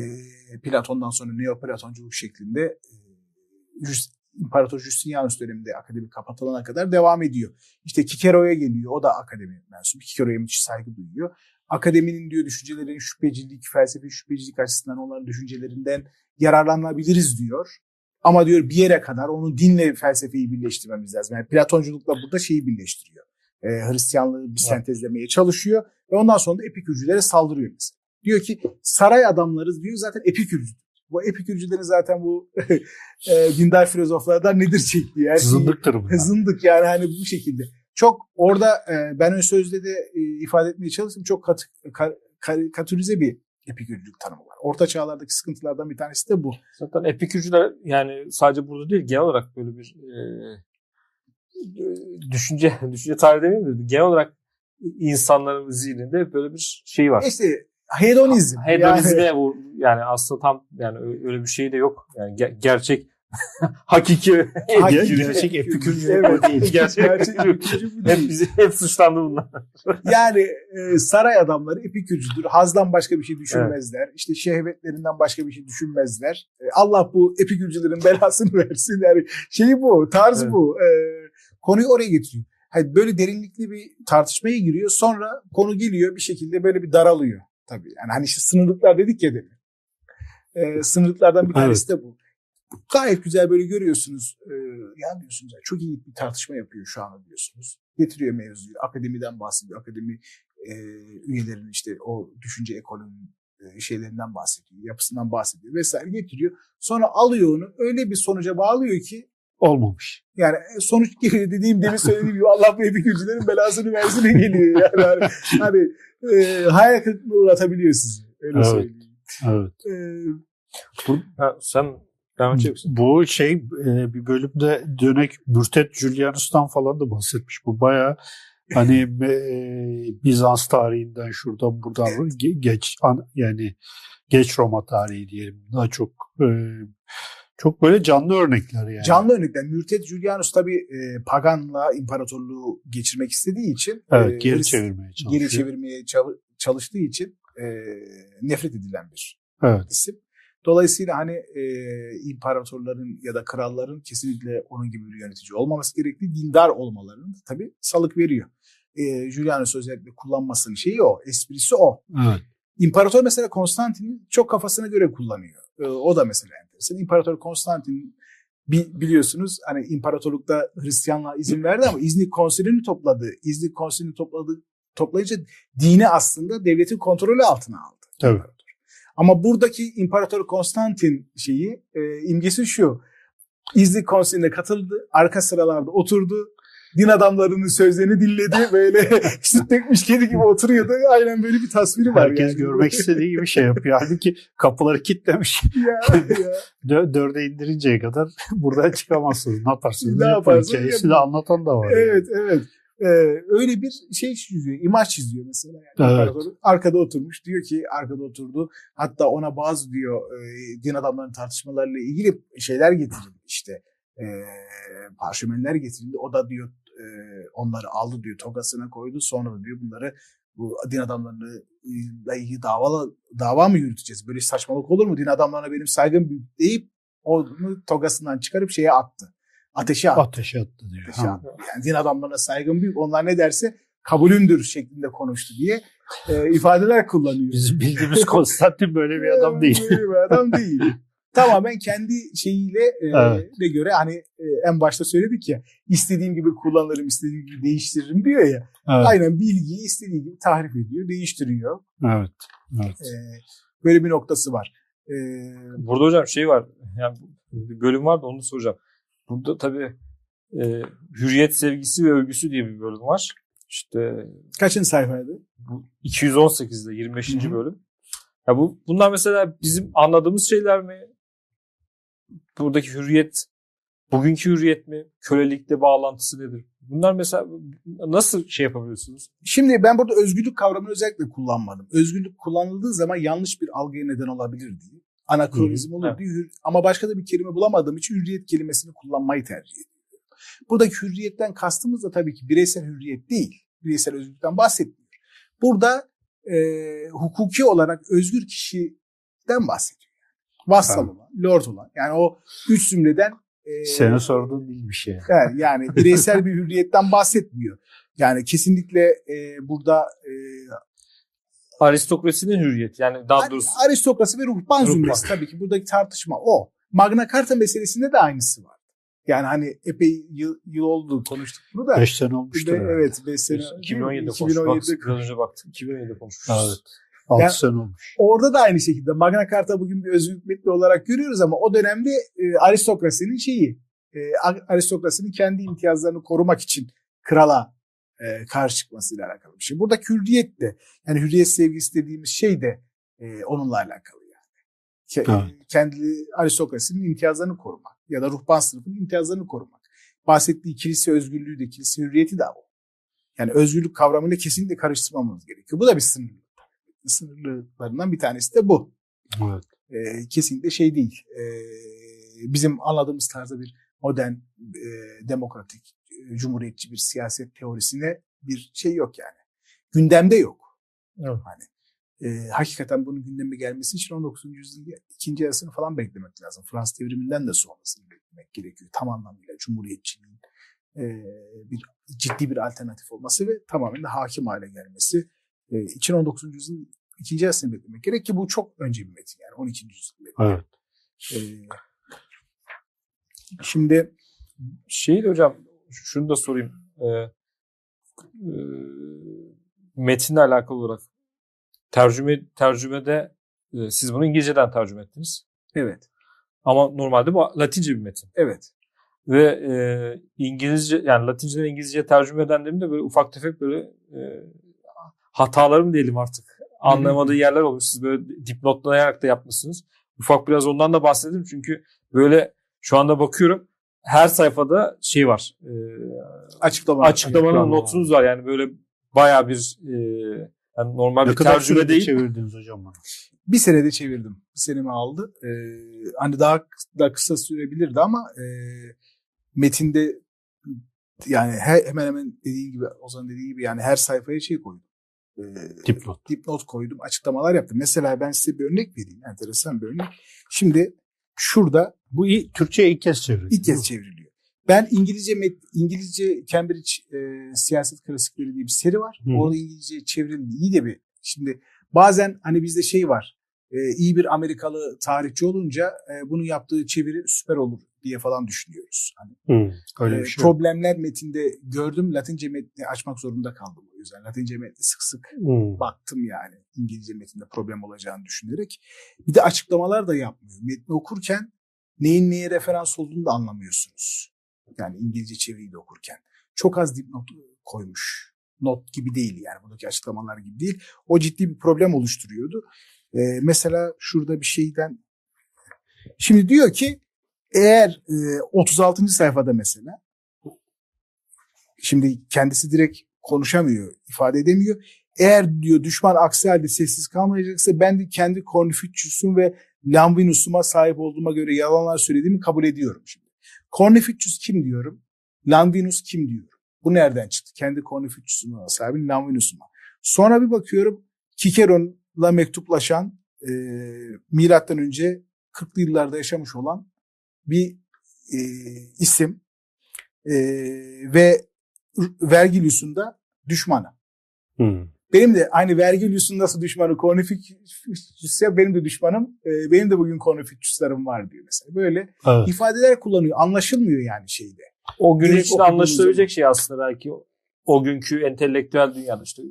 Platon'dan sonra Neoplatonculuk şeklinde e, İmparator Justinianus döneminde akademi kapatılana kadar devam ediyor. İşte Kikero'ya geliyor. O da akademi mensubu. Kikero'ya müthiş saygı duyuyor akademinin diyor düşüncelerin şüphecilik, felsefi şüphecilik açısından onların düşüncelerinden yararlanabiliriz diyor. Ama diyor bir yere kadar onu dinle felsefeyi birleştirmemiz lazım. Yani Platonculukla burada şeyi birleştiriyor. Ee, Hristiyanlığı bir sentezlemeye çalışıyor ve ondan sonra da epikürcülere saldırıyor mesela. Diyor ki saray adamlarız diyor zaten epikürcü. Bu epikürcülerin zaten bu e, dindar filozoflardan nedir çektiği. Yani Zındıktır bu. Zındık yani hani bu şekilde. Çok orada e, ben ön sözde de e, ifade etmeye çalıştım. Çok kat, ka, karikatürize bir epikürcülük tanımı var. Orta çağlardaki sıkıntılardan bir tanesi de bu. Zaten epikürcüler yani sadece burada değil genel olarak böyle bir e, düşünce düşünce tarihi demeyeyim de genel olarak insanların zihninde böyle bir şey var. İşte hedonizm. Hedonizme yani. bu yani aslında tam yani öyle bir şey de yok. Yani ger- gerçek hakiki Hakiki, gerçek epikürcü evet. değil. gerçek epikürcü hep bizi hep suçlandı bunlar. yani e, saray adamları epikürcüdür. Hazdan başka bir şey düşünmezler. Evet. İşte şehvetlerinden başka bir şey düşünmezler. E, Allah bu epikürcülerin belasını versin. Yani şeyi bu, tarz evet. bu. E, konuyu oraya getiriyor. Hani böyle derinlikli bir tartışmaya giriyor. Sonra konu geliyor bir şekilde böyle bir daralıyor. Tabii. Yani hani işte sınırlıklar dedik ya demin. E, sınırlıklardan bir tanesi evet. de bu gayet güzel böyle görüyorsunuz. E, ya diyorsunuz ya, çok iyi bir tartışma yapıyor şu an diyorsunuz. Getiriyor mevzuyu. Akademiden bahsediyor. Akademi e, üyelerinin işte o düşünce ekolünün e, şeylerinden bahsediyor. Yapısından bahsediyor vesaire getiriyor. Sonra alıyor onu öyle bir sonuca bağlıyor ki olmamış. Yani e, sonuç dediğim demin söylediğim gibi Allah bu epikürcülerin belasını versin geliyor. Yani hani, hani e, hayal kırıklığına uğratabiliyor sizi. Öyle evet. söyleyeyim. Evet. E, bu, ha, sen Devam edeceksin. Bu şey e, bir bölümde dönek Mürtet Julianus'tan falan da bahsetmiş. Bu baya hani e, Bizans tarihinden şuradan buradan geç yani geç Roma tarihi diyelim. Daha çok e, çok böyle canlı örnekler yani. Canlı örnekler. Mürtet Julianus tabi e, paganla imparatorluğu geçirmek istediği için evet, e, geri çevirmeye çalışıyor. Geri çevirmeye çalıştığı için e, nefret edilen bir evet. isim. Dolayısıyla hani e, imparatorların ya da kralların kesinlikle onun gibi bir yönetici olmaması gerektiği dindar olmalarını tabii salık veriyor. E, Julianus özellikle kullanmasının şeyi o, esprisi o. Evet. İmparator mesela Konstantin'in çok kafasına göre kullanıyor. E, o da mesela enteresan. İmparator Konstantin biliyorsunuz hani imparatorlukta Hristiyanlığa izin verdi ama İznik konsilini topladı. İznik konsilini topladı toplayınca dini aslında devletin kontrolü altına aldı. Tabii. Ama buradaki İmparator Konstantin şeyi e, imgesi şu. İznik konseyiine katıldı. Arka sıralarda oturdu. Din adamlarının sözlerini dinledi. Böyle süt dökmüş kedi gibi oturuyordu. Aynen böyle bir tasviri var. Herkes yani. görmek istediği gibi şey yapıyor. Halbuki kapıları kilitlemiş. ya, ya. Dörde indirinceye kadar buradan çıkamazsınız. Ne yaparsınız? Ne yaparsınız? Hikayesi de anlatan da var. Evet yani. evet. Ee, öyle bir şey çiziyor, imaj çiziyor mesela. Yani. Evet. Arkada oturmuş diyor ki arkada oturdu. Hatta ona bazı diyor e, din adamlarının tartışmalarıyla ilgili şeyler işte. E, parşömenler getirildi. O da diyor e, onları aldı diyor togasına koydu. Sonra da diyor bunları bu din adamlarını ilgili dava, dava mı yürüteceğiz? Böyle saçmalık olur mu? Din adamlarına benim saygım büyük deyip onu togasından çıkarıp şeye attı. Ateşe attı. Ateşe attı diyor. Ateşe attı. Yani din adamlarına saygım büyük. Onlar ne derse kabulündür şeklinde konuştu diye e, ifadeler kullanıyor. Bizim bildiğimiz Konstantin böyle bir adam değil. böyle bir adam değil. Tamamen kendi şeyiyle e, evet. de göre hani e, en başta söyledik ya istediğim gibi kullanırım, istediğim gibi değiştiririm diyor ya. Evet. Aynen bilgiyi istediği gibi tahrif ediyor, değiştiriyor. Evet. evet. E, böyle bir noktası var. E, Burada hocam şey var. Yani bir bölüm var da onu soracağım. Burada tabii e, hürriyet sevgisi ve övgüsü diye bir bölüm var. İşte kaçıncı sayfaydı? Bu 218'de 25. Hı-hı. bölüm. Ya bu bunlar mesela bizim anladığımız şeyler mi? Buradaki hürriyet bugünkü hürriyet mi? Kölelikle bağlantısı nedir? Bunlar mesela nasıl şey yapabiliyorsunuz? Şimdi ben burada özgürlük kavramını özellikle kullanmadım. Özgürlük kullanıldığı zaman yanlış bir algıya neden olabilir diye anakronizm olur evet. diyor. Ama başka da bir kelime bulamadığım için hürriyet kelimesini kullanmayı tercih ediyorum. Buradaki hürriyetten kastımız da tabii ki bireysel hürriyet değil. Bireysel özgürlükten bahsetmiyor. Burada e, hukuki olarak özgür kişiden bahsediyor. Vassal olan, lord olan. Yani o üç zümreden e, Senin sorduğun değil bir şey. Yani, yani bireysel bir hürriyetten bahsetmiyor. Yani kesinlikle e, burada e, aristokrasinin hürriyeti yani daha doğrusu. Aristokrasi ve ruhban zümresi tabii ki buradaki tartışma o. Magna Carta meselesinde de aynısı var. Yani hani epey yıl, yıl oldu konuştuk bunu da. 5 sene. Ve, herhalde. evet 5 sene. 2017'de konuştuk. 2017'de Biraz önce baktım. 2017'de konuşmuşuz. Evet. 6 Yani- sene olmuş. Orada da aynı şekilde Magna Carta bugün bir özgürlük metni olarak görüyoruz ama o dönemde e, aristokrasinin şeyi, e, aristokrasinin kendi imtiyazlarını korumak için krala e, karşı çıkmasıyla alakalı bir şey. Burada hürriyet de yani hürriyet sevgisi dediğimiz şey de e, onunla alakalı yani. Ke- Evet. Kendi aristokrasinin imtiyazlarını korumak ya da ruhban sınıfının imtiyazlarını korumak. Bahsettiği kilise özgürlüğü de kilise hürriyeti de o. Yani özgürlük kavramıyla kesinlikle karıştırmamamız gerekiyor. Bu da bir sınırlı. Sınırlılarından bir tanesi de bu Evet. e, kesinlikle şey değil. E, bizim anladığımız tarzda bir modern, e, demokratik, e, cumhuriyetçi bir siyaset teorisine bir şey yok yani. Gündemde yok. Evet. Hani e, hakikaten bunun gündeme gelmesi için 19. yüzyılın ikinci yarısını falan beklemek lazım. Fransız devriminden de sonrasını beklemek gerekiyor. Tam anlamıyla cumhuriyetçiliğin e, bir ciddi bir alternatif olması ve tamamen de hakim hale gelmesi e, için 19. yüzyılın ikinci yarısını beklemek gerek ki bu çok önce bir metin yani 12. yüzyıl. Evet. Ee, şimdi Şey de hocam şunu da sorayım. Ee, e, metinle alakalı olarak tercüme tercümede e, siz bunu İngilizceden tercüme ettiniz. evet Ama normalde bu Latince bir metin. evet Ve e, İngilizce yani Latinceden İngilizce tercüme edenlerin böyle ufak tefek böyle e, hatalarım diyelim artık. Anlamadığı yerler olmuş. Siz böyle dipnotlayarak da yapmışsınız. Ufak biraz ondan da bahsedelim. Çünkü böyle şu anda bakıyorum her sayfada şey var. E, açıklama açıklamanın Açıklama. notunuz var. Yani böyle bayağı bir e, yani normal Ne bir kadar tercüme sürede değil. çevirdiniz hocam bunu? bir senede çevirdim bir senemi aldı ee, hani daha da kısa sürebilirdi ama e, metinde yani her, hemen hemen dediğin gibi Ozan dediği gibi yani her sayfaya şey koydum Ee, Dipnot. dipnot koydum açıklamalar yaptım mesela ben size bir örnek vereyim enteresan bir örnek şimdi şurada Bu iyi, Türkçe'ye ilk kez çevrildi. İlk kez çevriliyor. Ben İngilizce İngilizce Cambridge e, Siyaset Klasikleri diye bir seri var. Hı. Orada İngilizce çevrildi. İyi de bir. Şimdi bazen hani bizde şey var. E, iyi bir Amerikalı tarihçi olunca e, bunun yaptığı çeviri süper olur diye falan düşünüyoruz. Hani Hı, öyle e, bir şey. problemler metinde gördüm. Latince metni açmak zorunda kaldım o yüzden. Latince metni sık sık Hı. baktım yani İngilizce metinde problem olacağını düşünerek. Bir de açıklamalar da yapmıyor. Metni okurken neyin neye referans olduğunu da anlamıyorsunuz. Yani İngilizce çeviriyi de okurken. Çok az dipnot koymuş. Not gibi değil yani buradaki açıklamalar gibi değil. O ciddi bir problem oluşturuyordu. Ee, mesela şurada bir şeyden şimdi diyor ki eğer e, 36. sayfada mesela şimdi kendisi direkt konuşamıyor, ifade edemiyor. Eğer diyor düşman aksi halde sessiz kalmayacaksa ben de kendi Cornificius'um ve Lamvinus'uma sahip olduğuma göre yalanlar söylediğimi kabul ediyorum şimdi. Cornificius kim diyorum? Lamvinus kim diyorum? Bu nereden çıktı? Kendi Cornificius'uma sahibim Lamvinus'uma. Sonra bir bakıyorum Kikeron'la mektuplaşan e, milattan önce 40'lı yıllarda yaşamış olan bir e, isim e, ve Vergilius'un da düşmanı. Hı. Benim de aynı Vergilius'un nasıl düşmanı Cornificius ya benim de düşmanım. e, benim de bugün Cornificius'larım var diyor mesela. Böyle Evet. ifadeler kullanıyor. Anlaşılmıyor yani şeyde. O gün için anlaşılabilecek şey aslında belki o, o günkü entelektüel dünyada işte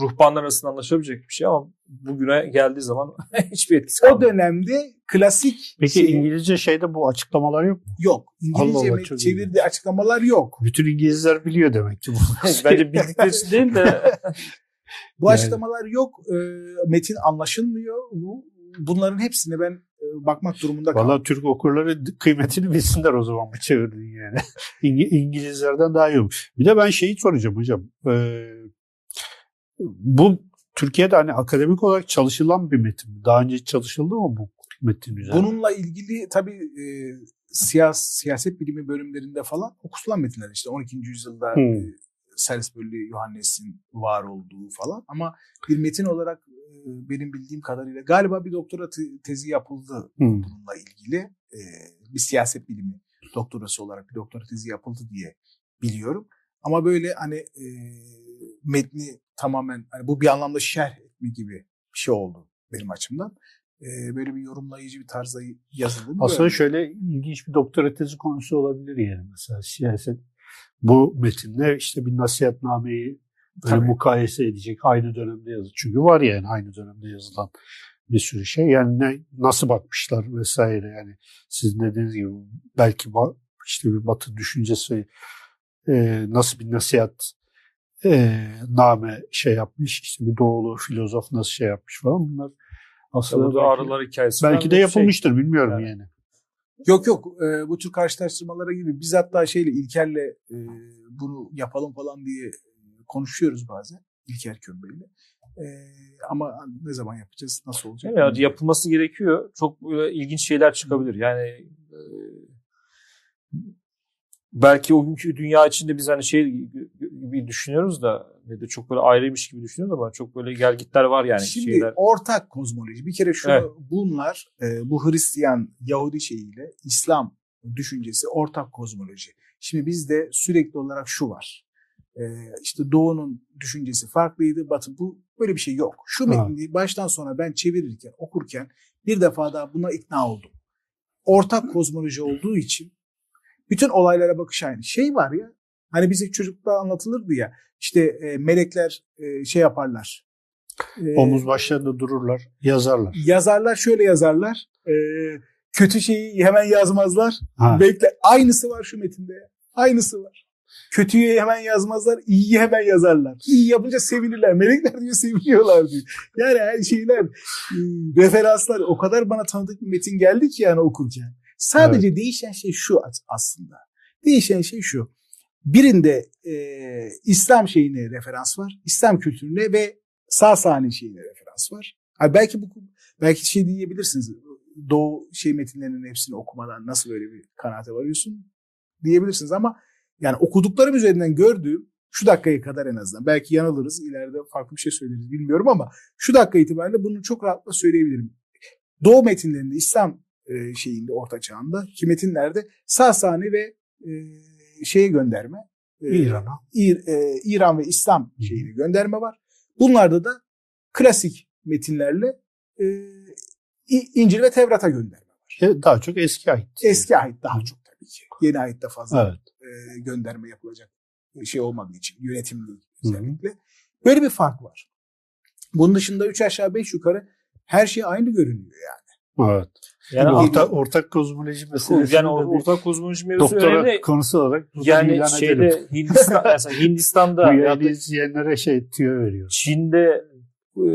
ruhbanlar arasında anlaşabilecek bir şey ama bugüne geldiği zaman hiçbir etkisi O kalmıyor. dönemde klasik Peki şey İngilizce şeyde bu açıklamalar yok mu? yok. İngilizce Allah Allah, çevirdiği açıklamalar yok. Bütün İngilizler biliyor demek ki bu. Bence bildikleri için değil de Bu Yani- açıklamalar yok. E, metin anlaşılmıyor. Bu, bunların hepsine ben e, bakmak durumunda kaldım. Valla Türk okurları kıymetini bilsinler o zaman bu çevirdiğin yani. İngi- İngilizlerden daha iyi olur. Bir de ben şeyi soracağım hocam. Ee, bu Türkiye'de hani akademik olarak çalışılan bir metin? Daha önce çalışıldı mı bu metin üzerine? Bununla ilgili tabii e, siyas, siyaset bilimi bölümlerinde falan okutulan metinler işte 12. yüzyılda Hmm. e, Salisbury Yohannes'in var olduğu falan ama bir metin olarak e, benim bildiğim kadarıyla galiba bir doktora te- tezi yapıldı Hı. bununla ilgili. E, bir siyaset bilimi doktorası olarak bir doktora tezi yapıldı diye biliyorum. Ama böyle hani e, metni tamamen hani bu bir anlamda şerh etme gibi bir şey oldu benim açımdan. e, böyle bir yorumlayıcı bir tarzda yazıldığını Aslında görmedim. şöyle ilginç bir doktora tezi konusu olabilir yani mesela siyaset. Bu metinle işte bir nasihatnameyi böyle Tabii. mukayese edecek aynı dönemde yazılır. Çünkü var yani aynı dönemde yazılan bir sürü şey. Yani ne nasıl bakmışlar vesaire yani sizin dediğiniz gibi belki işte bir batı düşüncesi e, nasıl bir nasihat e, name şey yapmış işte bir doğulu filozof nasıl şey yapmış falan bunlar aslında belki, arılar hikayesi. belki de şey. yapılmıştır bilmiyorum Yani. yani. Yok yok e, bu tür karşılaştırmalara gibi biz hatta şeyle İlker'le e, bunu yapalım falan diye e, konuşuyoruz bazen İlker Kömbey'le. E, ama ne zaman yapacağız nasıl olacak? Yani yapılması gerekiyor. Çok böyle ilginç şeyler çıkabilir. Yani e, belki o günkü dünya içinde biz hani şey gibi düşünüyoruz da ne de çok böyle ayrıymış gibi düşünüyoruz ama çok böyle gelgitler var yani Şimdi şeyler. ortak kozmoloji. Bir kere şunu Evet. bunlar e, bu Hristiyan Yahudi şeyiyle İslam düşüncesi ortak kozmoloji. Şimdi bizde sürekli olarak şu var. E, işte Doğu'nun düşüncesi farklıydı. Batı bu böyle bir şey yok. Şu metni baştan sona ben çevirirken okurken bir defa daha buna ikna oldum. Ortak kozmoloji olduğu için bütün olaylara bakış aynı. Şey var ya hani bize çocukluğa anlatılırdı ya işte e, melekler e, şey yaparlar. E, Omuz başlarında dururlar, yazarlar. yazarlar şöyle yazarlar. E, kötü şeyi hemen yazmazlar. Ha. Bekle aynısı var şu metinde. Aynısı var. Kötüyü hemen yazmazlar, iyiyi hemen yazarlar. İyi yapınca sevinirler. Melekler diyor seviniyorlar diyor. Yani her şeyler, e, referanslar o kadar bana tanıdık bir metin geldi ki yani okurken. Sadece değişen şey şu as- aslında. Değişen şey şu. Birinde e, İslam şeyine referans var. İslam kültürüne ve sağ sahne şeyine referans var. Ha, belki bu belki şey diyebilirsiniz. Doğu şey metinlerinin hepsini okumadan nasıl böyle bir kanaate varıyorsun diyebilirsiniz ama yani okuduklarım üzerinden gördüğüm şu dakikaya kadar en azından belki yanılırız ileride farklı bir şey söyleriz bilmiyorum ama şu dakika itibariyle bunu çok rahatlıkla söyleyebilirim. Doğu metinlerinde İslam e, şeyinde orta çağında metinlerde sağ sahne ve e, şeye gönderme e, İran'a. İr- e, İran ve İslam şeyine gönderme var. Bunlarda da klasik metinlerle e, İncil ve Tevrat'a gönderme var. E, Daha çok eski ait. Eski ait daha çok tabii ki. Yeni ayette fazla Evet. e, gönderme yapılacak şey olmadığı için yönetimli Hı hı. özellikle. Böyle bir fark var. Bunun dışında üç aşağı beş yukarı her şey aynı görünüyor yani. Evet. Yani orta, ortak kozmoloji meselesi. yani or- ortak kozmoloji mevzusu doktora önemli. konusu olarak Yani şeyde edelim. Hindistan, mesela Hindistan'da şey tüyo veriyor. Çin'de e,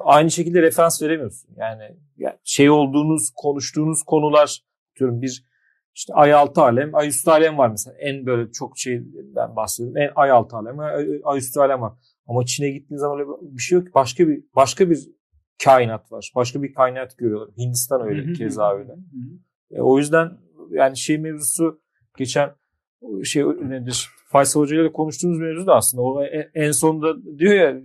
aynı şekilde referans veremiyorsun. Yani, yani şey olduğunuz, konuştuğunuz konular diyorum bir işte ay altı alem, ay üstü alem var mesela. En böyle çok şeyden bahsediyorum. En ay altı alem, ay, ay üstü alem var. Ama Çin'e gittiğiniz zaman öyle bir şey yok. ki. Başka bir başka bir kainat var. Başka bir kainat görüyorlar. Hindistan öyle, keza öyle. E, o yüzden yani şey mevzusu geçen şey nedir? Faysal Hoca ile konuştuğumuz mevzu da aslında o en, en sonunda diyor ya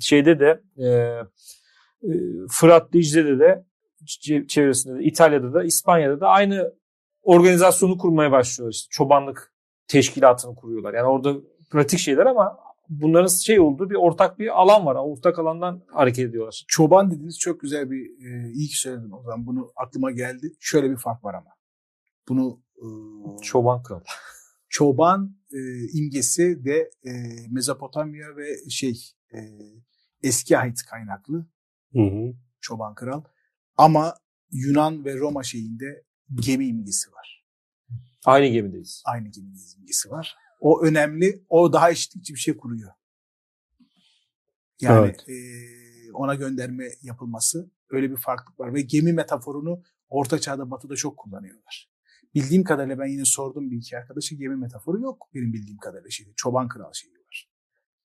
şeyde de e, e, Fırat Dicle'de de çe- çevresinde de İtalya'da da İspanya'da da aynı organizasyonu kurmaya başlıyorlar. İşte çobanlık teşkilatını kuruyorlar. Yani orada pratik şeyler ama bunların şey olduğu bir ortak bir alan var. Ortak alandan hareket ediyorlar. Çoban dediğiniz çok güzel bir e, iyi ki söyledin o zaman. Bunu aklıma geldi. Şöyle bir fark var ama. Bunu e, Çoban kral. çoban e, imgesi de e, Mezopotamya ve şey e, eski ait kaynaklı Hı hı. çoban kral. Ama Yunan ve Roma şeyinde gemi imgesi var. Aynı gemideyiz. Aynı gemi imgesi var. O önemli. O daha eşitlikçi bir şey kuruyor. Yani Evet. e, ona gönderme yapılması öyle bir farklılık var. Ve gemi metaforunu Orta Çağ'da Batı'da çok kullanıyorlar. Bildiğim kadarıyla ben yine sordum bir iki arkadaşa gemi metaforu yok benim bildiğim kadarıyla şeyde. Çoban kral şeyi var.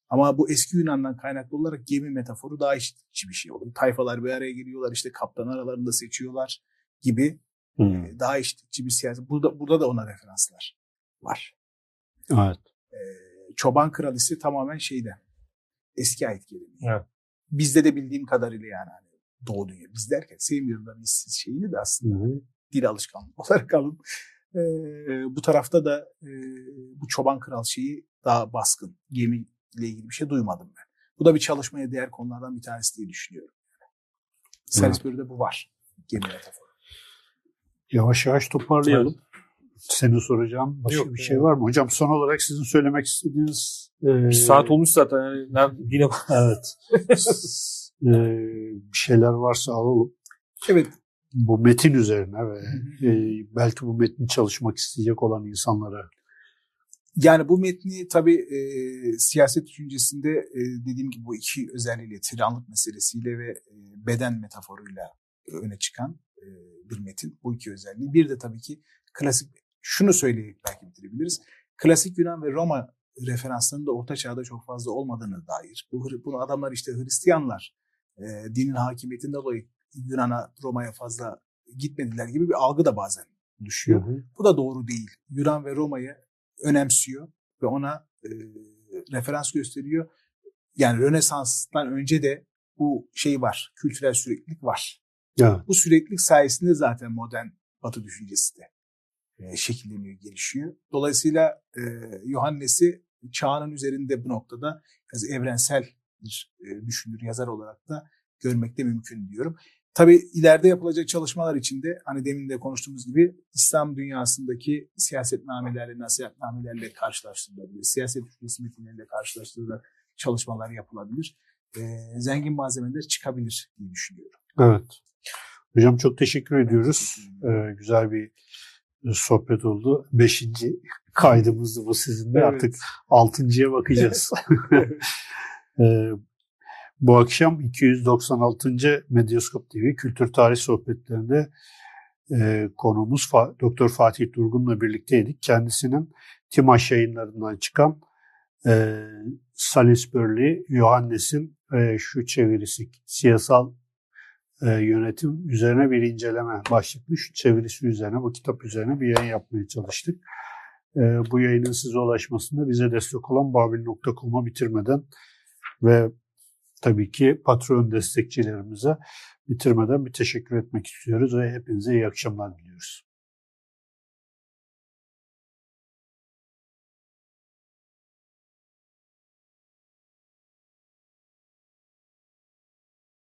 Ama bu eski Yunan'dan kaynaklı olarak gemi metaforu daha eşitlikçi bir şey oluyor. Tayfalar bir araya geliyorlar işte kaptan aralarında seçiyorlar gibi e, daha eşitlikçi bir siyaset. Burada, burada da ona referanslar var. Evet. E, çoban kral ise tamamen şeyden eski ait geleneği. Evet. Bizde de bildiğim kadarıyla yani hani Doğu dünya. Biz derken sevmiyorum da biz şeyini de aslında Hı hı. dil alışkanlığı olarak alın. E, bu tarafta da e, bu çoban kral şeyi daha baskın. Gemiyle ilgili bir şey duymadım ben. Bu da bir çalışmaya değer konulardan bir tanesi diye düşünüyorum. Salisbury'de bu var. Gemi metaforu. Yavaş yavaş toparlayalım. Senin soracağın başka Yok, bir şey var mı? Hocam son olarak sizin söylemek istediğiniz... E, Bir saat olmuş zaten. Yani yine Evet. e, bir şeyler varsa alalım. Evet. Bu metin üzerine ve e, belki bu metni çalışmak isteyecek olan insanlara. Yani bu metni tabii e, siyaset düşüncesinde e, dediğim gibi bu iki özelliğiyle, tiranlık meselesiyle ve e, beden metaforuyla öne çıkan e, bir metin. Bu iki özelliği. Bir de tabii ki klasik, şunu söyleyip belki bitirebiliriz. Klasik Yunan ve Roma referanslarının da Orta Çağ'da çok fazla olmadığını dair. Bu, bunu adamlar işte Hristiyanlar e, dinin hakimiyetinden dolayı Yunan'a, Roma'ya fazla gitmediler gibi bir algı da bazen düşüyor. Hı hı. Bu da doğru değil. Yunan ve Roma'yı önemsiyor ve ona e, referans gösteriyor. Yani Rönesans'tan önce de bu şey var, kültürel süreklilik var. Evet. Bu süreklilik sayesinde zaten modern Batı düşüncesi de şekilleniyor, gelişiyor. Dolayısıyla e, Yohannes'i çağının üzerinde bu noktada biraz evrensel bir e, düşünür, yazar olarak da görmek de mümkün diyorum. Tabii ileride yapılacak çalışmalar içinde hani demin de konuştuğumuz gibi İslam dünyasındaki siyasetnamelerle, nasihatnamelerle karşılaştırılabilir. Siyaset ülkesi metinleriyle karşılaştırılarak çalışmalar yapılabilir. Ee, zengin malzemeler çıkabilir diye düşünüyorum. Evet. Hocam çok teşekkür ediyoruz. Ee, güzel bir sohbet oldu. Beşinci kaydımızdı bu sizinle. Evet. Artık altıncıya bakacağız. Ee, bu akşam 296. Medyaskop TV Kültür Tarih Sohbetlerinde e, konuğumuz Fa- Doktor Fatih Durgun'la birlikteydik. Kendisinin Timaş yayınlarından çıkan e, Salisbury Yohannes'in e, şu çevirisi siyasal e, yönetim üzerine bir inceleme başlıklı şu çevirisi üzerine bu kitap üzerine bir yayın yapmaya çalıştık. E, bu yayının size ulaşmasında bize destek olan babil.com'a bitirmeden ve tabii ki patron destekçilerimize bitirmeden bir teşekkür etmek istiyoruz ve hepinize iyi akşamlar diliyoruz.